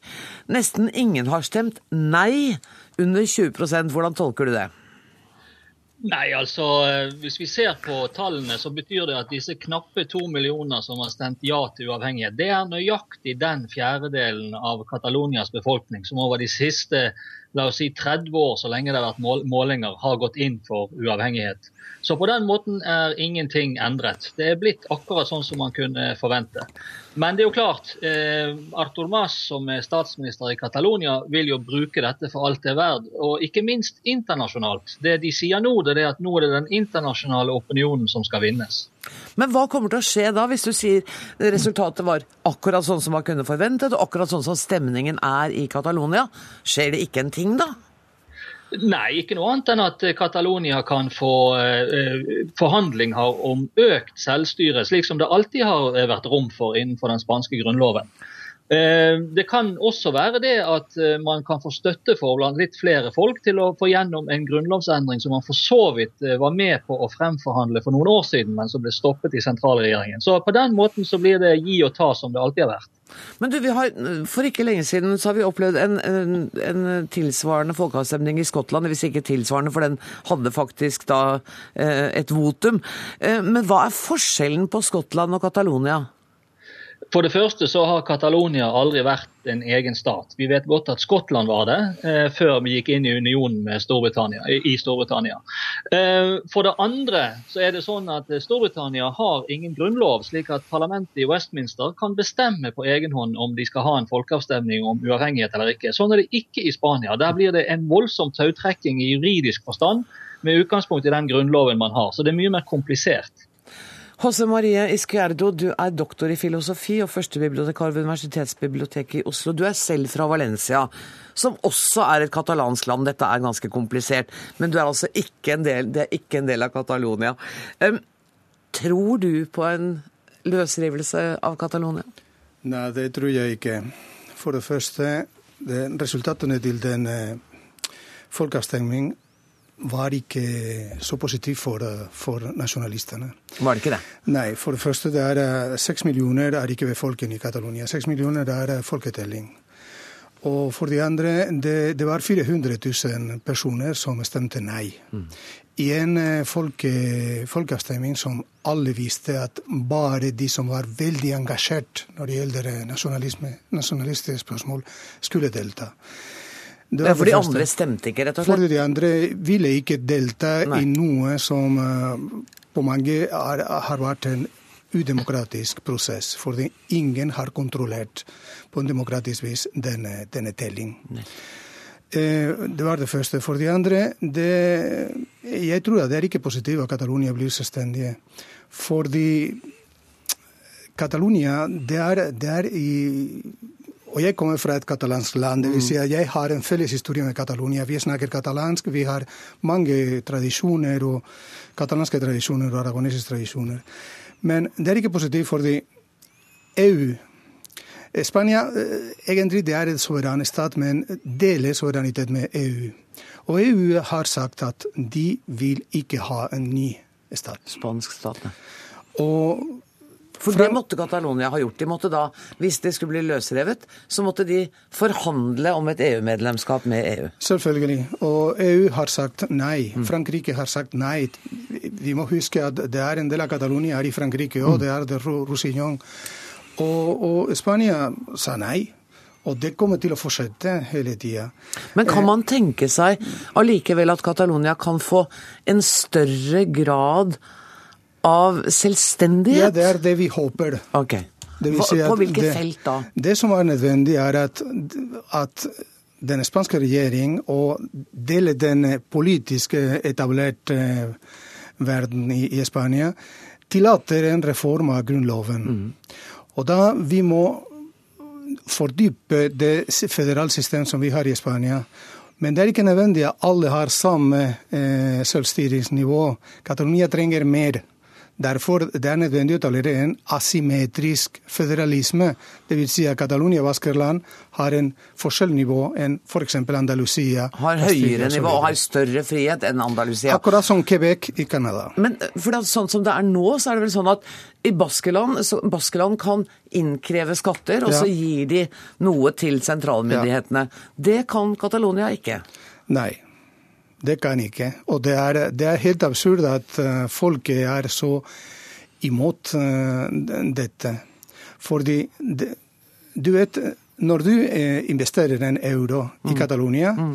Nesten ingen har stemt nei under 20% Hvordan tolker du det? Nei, altså Hvis vi ser på tallene, så betyr det at disse knappe to millioner som har stemt ja til uavhengighet, det er nøyaktig den fjerdedelen av Catalonias befolkning som over de siste la oss si 30 år, så lenge det har vært målinger, har gått inn for uavhengighet. Så på den måten er ingenting endret. Det er blitt akkurat sånn som man kunne forvente. Men det er jo klart, eh, Artur Mas, som er statsminister i Catalonia, vil jo bruke dette for alt det er verdt, og ikke minst internasjonalt. Det de sier nå, det er at nå er det den internasjonale opinionen som skal vinnes. Men hva kommer til å skje da, hvis du sier resultatet var akkurat sånn som man kunne forventet, og akkurat sånn som stemningen er i Catalonia? Skjer det ikke en ting da? Nei, ikke noe annet enn at Catalonia kan få eh, forhandlinger om økt selvstyre, slik som det alltid har vært rom for innenfor den spanske grunnloven. Eh, det kan også være det at eh, man kan få støtte for blant litt flere folk til å få gjennom en grunnlovsendring som man for så vidt var med på å fremforhandle for noen år siden, men som ble stoppet i sentralregjeringen. Så på den måten så blir det gi og ta som det alltid har vært. Men du, har, For ikke lenge siden så har vi opplevd en, en, en tilsvarende folkeavstemning i Skottland. Hvis ikke tilsvarende, for den hadde faktisk da eh, et votum. Eh, men hva er forskjellen på Skottland og Catalonia? For det første så har Catalonia aldri vært en egen stat. Vi vet godt at Skottland var det eh, før vi gikk inn i unionen med Storbritannia, i Storbritannia. Eh, for det andre så er det sånn at Storbritannia har ingen grunnlov, slik at parlamentet i Westminster kan bestemme på egen hånd om de skal ha en folkeavstemning om uavhengighet eller ikke. Sånn er det ikke i Spania. Der blir det en voldsom tautrekking i juridisk forstand med utgangspunkt i den grunnloven man har. Så det er mye mer komplisert. Jose Marie Isquierdo, du er doktor i filosofi og førstebibliotekar ved Universitetsbiblioteket i Oslo. Du er selv fra Valencia, som også er et katalansk land. Dette er ganske komplisert, men du er altså ikke en del, det er ikke en del av Catalonia. Um, tror du på en løsrivelse av Catalonia? Nei, det tror jeg ikke. For det første, det, resultatene til den eh, folkeavstemningen var ikke så positiv for, for nasjonalistene. Var det ikke det? Nei. For det første, det er seks millioner er ikke befolkningen i Catalonia. Seks millioner er folketelling. Og for de andre, det, det var 400 000 personer som stemte nei. Mm. I en eh, folke, folkeavstemning som alle visste at bare de som var veldig engasjert når det gjelder nasjonalistiske spørsmål, skulle delta. Det for de andre stemte ikke, rett og slett? For de andre ville ikke delta Nei. i noe som uh, på mange har, har vært en udemokratisk prosess. Fordi ingen har kontrollert på en demokratisk vis denne, denne telling. Eh, det var det første. For de andre, det, jeg tror at det er ikke positivt at Catalonia blir selvstendig. Fordi Catalonia, det er, det er i og jeg kommer fra et katalansk land. det vil si at Jeg har en felles historie med Catalonia. Vi snakker katalansk, vi har mange tradisjoner, og katalanske tradisjoner og aragonesiske tradisjoner. Men det er ikke positivt fordi EU Spania eh, egentlig det er en suveren stat, men deler suverenitet med EU. Og EU har sagt at de vil ikke ha en ny stat. Spansk stat, ja. Og for det måtte Catalonia ha gjort. De måtte da, Hvis det skulle bli løsrevet, så måtte de forhandle om et EU-medlemskap med EU. Selvfølgelig. Og EU har sagt nei. Mm. Frankrike har sagt nei. Vi må huske at det er en del av Catalonia er i Frankrike og Mm. Det er det Roussillon. Og, og Spania sa nei. Og det kommer til å fortsette hele tida. Men kan man tenke seg allikevel at Catalonia kan få en større grad av selvstendighet? Ja, det er det vi håper. Ok. Si på hvilket felt da? Det som er nødvendig, er at, at den spanske regjering og hele den politiske etablerte verden i, i Spania tillater en reform av grunnloven. Mm. Og da vi må fordype det federale systemet som vi har i Spania. Men det er ikke nødvendig at alle har samme eh, selvstyringsnivå. Catalonia trenger mer. Derfor det er nødvendig å etablere en asymmetrisk federalisme. Dvs. Si at Catalonia og Baskerland har en forskjellnivå enn f.eks. For Andalusia. Har høyere nivå og har større frihet enn Andalusia. Akkurat som Quebec i Canada. Men for sånn som det er nå, så er det vel sånn at i Baskeland, Baskeland kan innkreve skatter, og ja. så gir de noe til sentralmyndighetene. Ja. Det kan Catalonia ikke? Nei. Det kan ikke. Og det er, det er helt absurd at uh, folket er så imot uh, dette. Fordi det, du vet, når du uh, investerer en euro mm. i Catalonia, mm.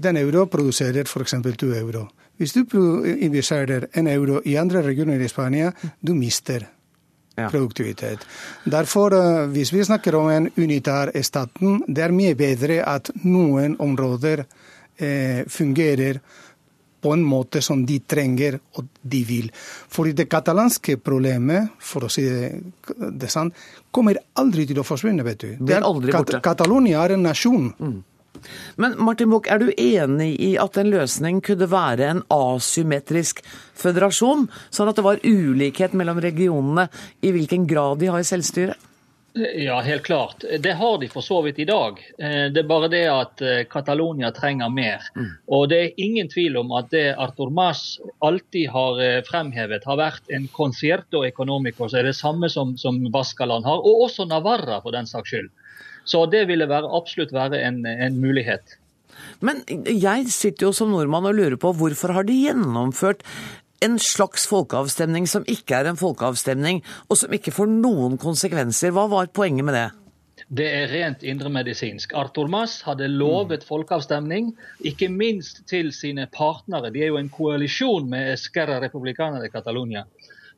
den euro produserer f.eks. to euro. Hvis du investerer en euro i andre regioner i Spania, du mister produktivitet. Derfor, hvis vi snakker om en unitær staten, det er mye bedre at noen områder eh, fungerer på en måte som de trenger og de vil. Fordi det katalanske problemet, for å si det, det sant, kommer aldri til å forsvinne, vet du. Blir aldri borte. Catalonia er en nasjon. Mm. Men Martin Buch, er du enig i at en løsning kunne være en asymmetrisk føderasjon, sånn at det var ulikhet mellom regionene i hvilken grad de har selvstyre? Ja, helt klart. Det har de for så vidt i dag. Eh, det er bare det at eh, Catalonia trenger mer. Mm. Og det er ingen tvil om at det Artur Mas alltid har eh, fremhevet, har vært en concierto economico, så er det samme som, som Baskaland har, og også Navarra for den saks skyld. Så det ville være, absolutt være en, en mulighet. Men jeg sitter jo som nordmann og lurer på hvorfor har de gjennomført en slags folkeavstemning som ikke er en folkeavstemning, og som ikke får noen konsekvenser. Hva var poenget med det? Det er rent indremedisinsk. Arthur Mas hadde lovet folkeavstemning, ikke minst til sine partnere. De er jo en koalisjon med Esquerra Republicana de Catalonia.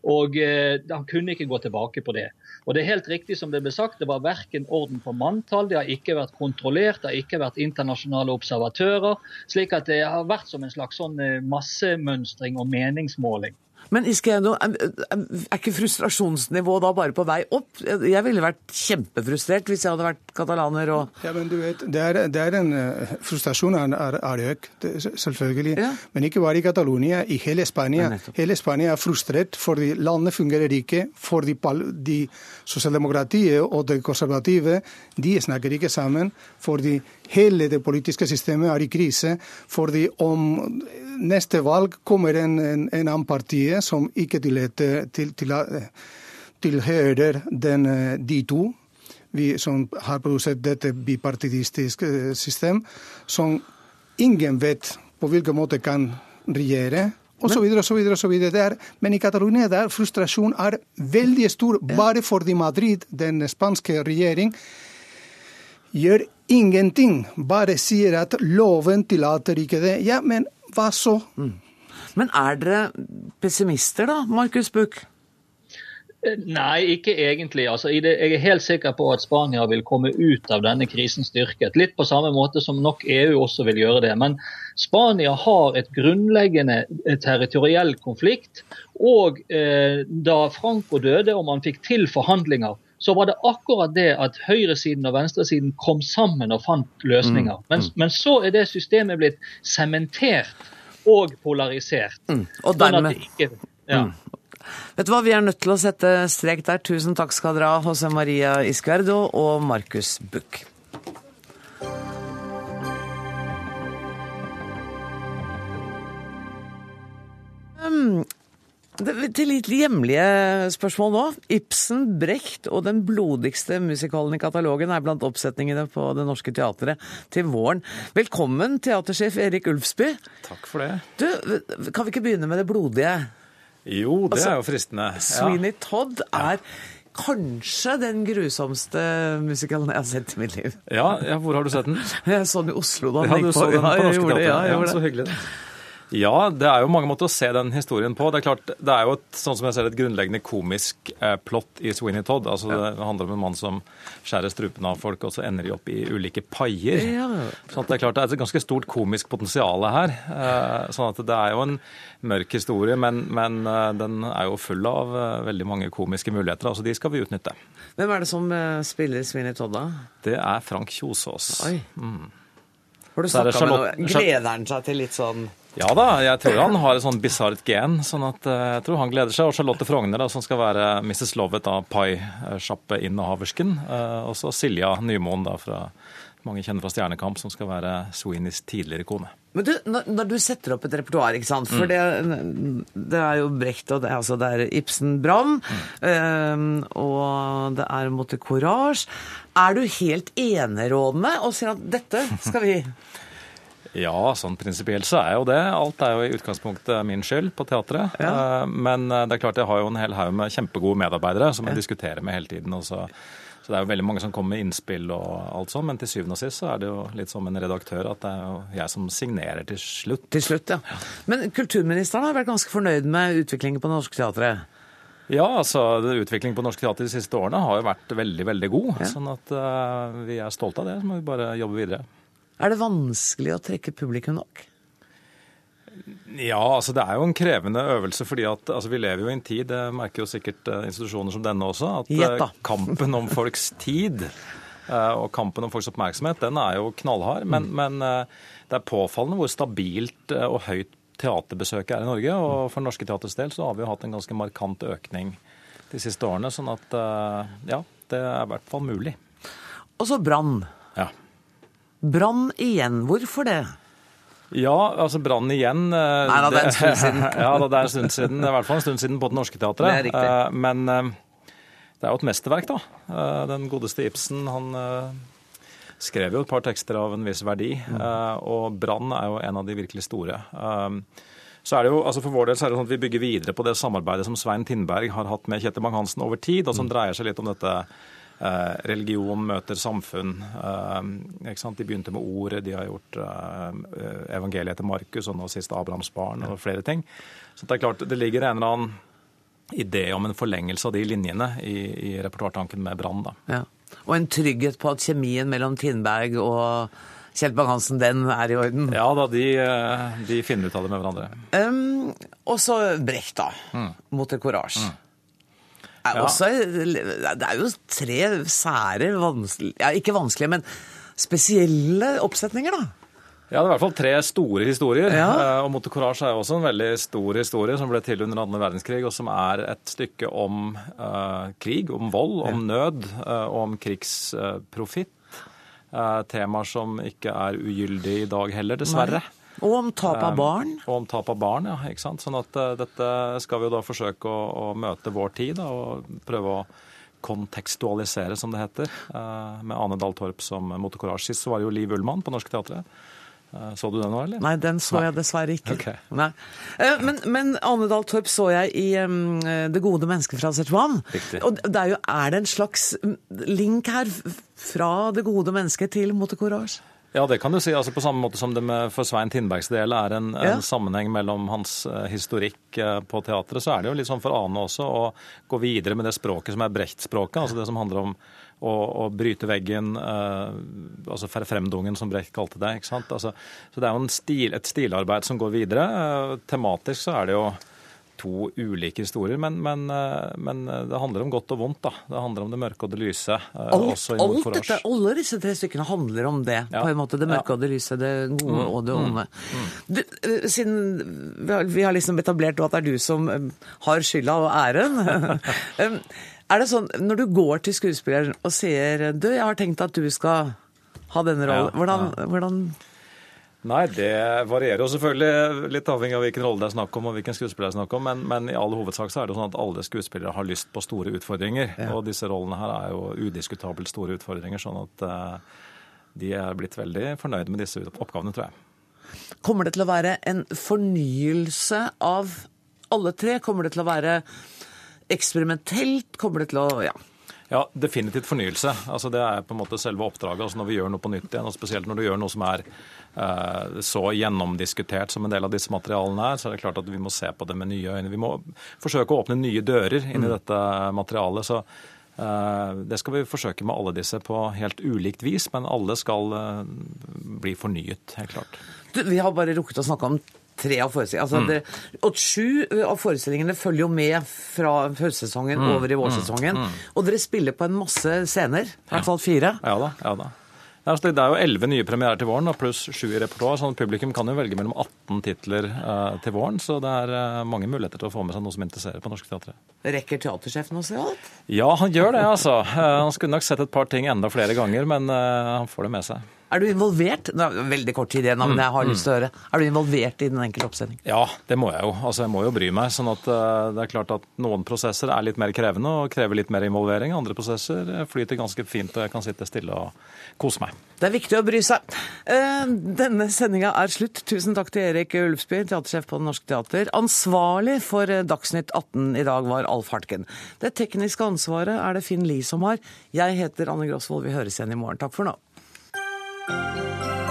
Og eh, han kunne ikke gå tilbake på det. Og det er helt riktig som det ble sagt, det var verken orden på manntall, det har ikke vært kontrollert, det har ikke vært internasjonale observatører. Slik at det har vært som en slags sånn eh, massemønstring og meningsmåling. Men Iskeno, er ikke frustrasjonsnivået da bare på vei opp? Jeg ville vært kjempefrustrert hvis jeg hadde vært katalaner og Ja, men du vet, Det er, det er en uh, frustrasjon er, er økt, selvfølgelig. Ja. Men ikke bare i Catalonia, i hele Spania. Hele Spania er frustrert fordi landet fungerer ikke. Fordi de sosialdemokratiet og det konservative de snakker ikke sammen. Fordi hele det politiske systemet er i krise. Fordi om neste valg kommer en, en, en annen parti som ikke tilhører til, til, tilhører den, de to. Vi som har produsert dette bipartidistiske system, som ingen vet på hvilken måte kan regjere. Og så videre, og så videre, og så videre. men i Catalonia der frustrasjonen er veldig stor, bare fordi Madrid, den spanske regjering, gjør ingenting. Bare sier at loven tillater ikke det. Ja, men hva så? Mm. Men er dere pessimister da, Markus Buch? Nei, ikke egentlig. Altså, jeg er helt sikker på at Spania vil komme ut av denne krisen styrket. Litt på samme måte som nok EU også vil gjøre det. Men Spania har et grunnleggende eh, territoriell konflikt. Og eh, da Franco døde og man fikk til forhandlinger, så var det akkurat det at høyresiden og venstresiden kom sammen og fant løsninger. Mm, men, mm. men så er det systemet blitt sementert og polarisert. Mm. Og sånn dermed ikke, ja. mm. Vet du hva, Vi er nødt til å sette strek der. Tusen takk skal dere ha, José Maria Iscuerdo og Markus Buch. Um, til litt hjemlige spørsmål nå. Ibsen, Brecht og Den blodigste musikalen i katalogen er blant oppsetningene på Det Norske Teatret til våren. Velkommen, teatersjef Erik Ulfsby. Takk for det. Du, Kan vi ikke begynne med det blodige? Jo, det altså, er jo fristende. Ja. Sweeney Todd er kanskje den grusomste musikalen jeg har sett i mitt liv. Ja, ja hvor har du sett den? Jeg så den i Oslo da den ja, gikk på. Den på ja, jeg gjorde det. Ja, jeg gjorde det. Så hyggelig. Ja, det er jo mange måter å se den historien på. Det er klart, det er jo et, sånn som jeg ser et grunnleggende komisk eh, plott i Sweeney Todd. Altså, ja. Det handler om en mann som skjærer strupen av folk, og så ender de opp i ulike paier. Ja. Sånn det er klart det er et ganske stort komisk potensial her. Eh, sånn at det er jo en mørk historie, men, men eh, den er jo full av veldig mange komiske muligheter. Altså, de skal vi utnytte. Hvem er det som spiller Sweeney Todd, da? Det er Frank Kjosås. Oi. Mm. Har du snakka med noe? Gleder han seg til litt sånn ja da, jeg tror han har et sånn bisart gen. sånn at eh, jeg tror han gleder seg. Og Charlotte Frogner, da, som skal være Mrs. Lovett av Pai-sjappeinnehaversken. Eh, og så Silja Nymoen, da, fra mange kjenner fra Stjernekamp, som skal være Sweeneys tidligere kone. Men du, når, du setter opp et repertoar, ikke sant? For mm. det, det, er jo Brecht og det, altså det er Ibsen Brann, mm. øh, og det er Motte Courage. Er du helt enerådende og sier at dette skal vi Ja, sånn prinsipielt så er jo det. Alt er jo i utgangspunktet min skyld på teatret. Ja. Men det er klart jeg har jo en hel haug med kjempegode medarbeidere som jeg diskuterer med hele tiden. og så så det er jo veldig mange som kommer med innspill og alt sånt, men til syvende og sist så er det jo litt som en redaktør at det er jo jeg som signerer til slutt. Til slutt, ja. Men kulturministeren har vært ganske fornøyd med utviklingen på Norsk Teatret? Ja, altså utviklingen på Norsk Teater de siste årene har jo vært veldig, veldig god. Ja. Sånn at uh, vi er stolte av det, så må vi bare jobbe videre. Er det vanskelig å trekke publikum nok? Ja, altså det er jo en krevende øvelse. fordi at altså, Vi lever jo i en tid, det merker jo sikkert uh, institusjoner som denne også, at Jetta. kampen om folks tid uh, og kampen om folks oppmerksomhet, den er jo knallhard. Men, mm. men det er påfallende hvor stabilt og høyt teaterbesøket er i Norge. Og for Norske Teaters del så har vi jo hatt en ganske markant økning de siste årene. Sånn at ja, det er i hvert fall mulig. Og så brann. Ja. Brann igjen. Hvorfor det? Ja, altså Brann igjen eh, Nei da, det er en stund siden. ja, da, det er en stund siden. I hvert fall en stund siden på Det Norske Teatret. Det. Eh, men eh, det er jo et mesterverk, da. Den godeste Ibsen, han skrev jo et par tekster av en viss verdi. Mm. Og Brann er jo en av de virkelig store. Så er det jo, altså For vår del så er det sånn at vi bygger videre på det samarbeidet som Svein Tindberg har hatt med Kjetil Bang-Hansen over tid, og som mm. dreier seg litt om dette religion møter samfunn. Eh, de begynte med ordet, de har gjort eh, evangeliet til Markus og nå sist Abrahams barn og flere ting. Så det er klart, det ligger en eller annen idé om en forlengelse av de linjene i, i repertoartanken med Brann. Ja. Og en trygghet på at kjemien mellom Tindberg og Kjell Bang-Hansen, den er i orden? Ja da, de, de, finner ut av det med hverandre. Um, og så Brecht, da. Mm. Mot Courage. Mm er ja. også, det er jo tre sære, vanskelig, ja, ikke vanskelige, men spesielle oppsetninger, da. Ja, det er i hvert fall tre store historier. Ja. Eh, og Mote Courage er også en veldig stor historie som ble til under andre verdenskrig, og som er et stykke om uh, krig, om vold, om nød uh, og om krigsprofitt. Uh, temaer som ikke er ugyldige i dag heller, dessverre. Nei. Og om tap av barn? Um, og om tap av barn, ja. ikke sant? Sånn at uh, dette skal vi jo da forsøke å, å møte vår tid da, og prøve å kontekstualisere, som det heter, uh, med Ane Dahl Torp som motocourage. Sist så var det jo Liv Ullmann på Norske Teatret. Så du den nå, eller? Nei, den så Nei. jeg dessverre ikke. Okay. Men, men Ane Dahl Torp så jeg i um, Det gode mennesket fra Sichuan. Og det er, jo, er det en slags link her fra det gode mennesket til motocourage? Ja, det kan du si. Altså, på samme måte som det med for Svein Tindbergs del er en, ja. en sammenheng mellom hans uh, historikk uh, på teatret, så er det jo litt sånn for Ane også å gå videre med det språket som er Brecht-språket. Altså det som handler om å, å bryte veggen, uh, altså fremdungen, som Brecht kalte det. ikke sant? Altså, så det er jo stil, et stilarbeid som går videre. tematisk så er det jo to ulike historier, men, men, eh, men, eh, det handler om godt og vondt. da. Det handler om det mørke og det lyse. Eh, alt, alt dette, alle disse tre stykkene handler om det. Ja. på en måte, Det mørke ja. og det lyse, det gode mm. og det mm. onde. Mm. Du, siden vi har liksom etablert at det er du som har skylda og æren Er det sånn, Når du går til skuespilleren og sier du, jeg har tenkt at du skal ha denne rollen, hvordan, hvordan Nei, det varierer jo selvfølgelig litt avhengig av hvilken rolle det er snakk om og hvilken skuespiller det er snakk om, men, men, i all hovedsak så er det sånn at alle skuespillere har lyst på store utfordringer. Ja. Og disse rollene her er jo udiskutabelt store utfordringer, sånn at uh, de er blitt veldig fornøyd med disse oppgavene, tror jeg. Kommer det til å være en fornyelse av alle tre? Kommer det til å være eksperimentelt? Kommer det til å ja, ja, definitivt fornyelse. Altså, det er på en måte selve oppdraget. Altså, når vi gjør noe på nytt igjen, og spesielt når du gjør noe som er eh, så gjennomdiskutert som en del av disse materialene er, så er det klart at vi må se på det med nye øyne. Vi må forsøke å åpne nye dører inn i mm. dette materialet. så eh, det skal vi forsøke med alle disse på helt ulikt vis, men alle skal eh, bli fornyet, helt klart. Du, vi har bare rukket å snakke om tre av forestillingene. Altså, mm. sju av forestillingene følger jo med fra høstsesongen mm. over i vårsesongen. Mm. mm. Og dere spiller på en masse scener. I hvert fall fire. Ja da. ja da. Altså, det er jo elleve nye premierer til våren, pluss sju i repertoar. sånn Publikum kan jo velge mellom 18 titler uh, til våren, så det er uh, mange muligheter til å få med seg noe som interesserer på Norske Teatret. Rekker teatersjefen å se alt? Ja, han gjør det, altså. Han skulle nok sett et par ting enda flere ganger, men han får det med seg. Er du involvert det er veldig kort tid igjen, men jeg har lyst til å høre. Er du involvert i den enkelte oppsending? Ja, det må jeg jo. Altså, Jeg må jo bry meg. sånn at uh, det er klart at Noen prosesser er litt mer krevende og krever litt mer involvering. Andre prosesser flyter ganske fint, og jeg kan sitte stille og kose meg. Det er viktig å bry seg. Uh, denne sendinga er slutt. Tusen takk til Erik Ulfsby, teatersjef på Det Norske Teater. Ansvarlig for Dagsnytt 18 i dag var Alf Hartken. Det tekniske ansvaret er det Finn Lie som har. Jeg heter Anne Grosvold. Vi høres igjen i morgen. Takk for nå. Música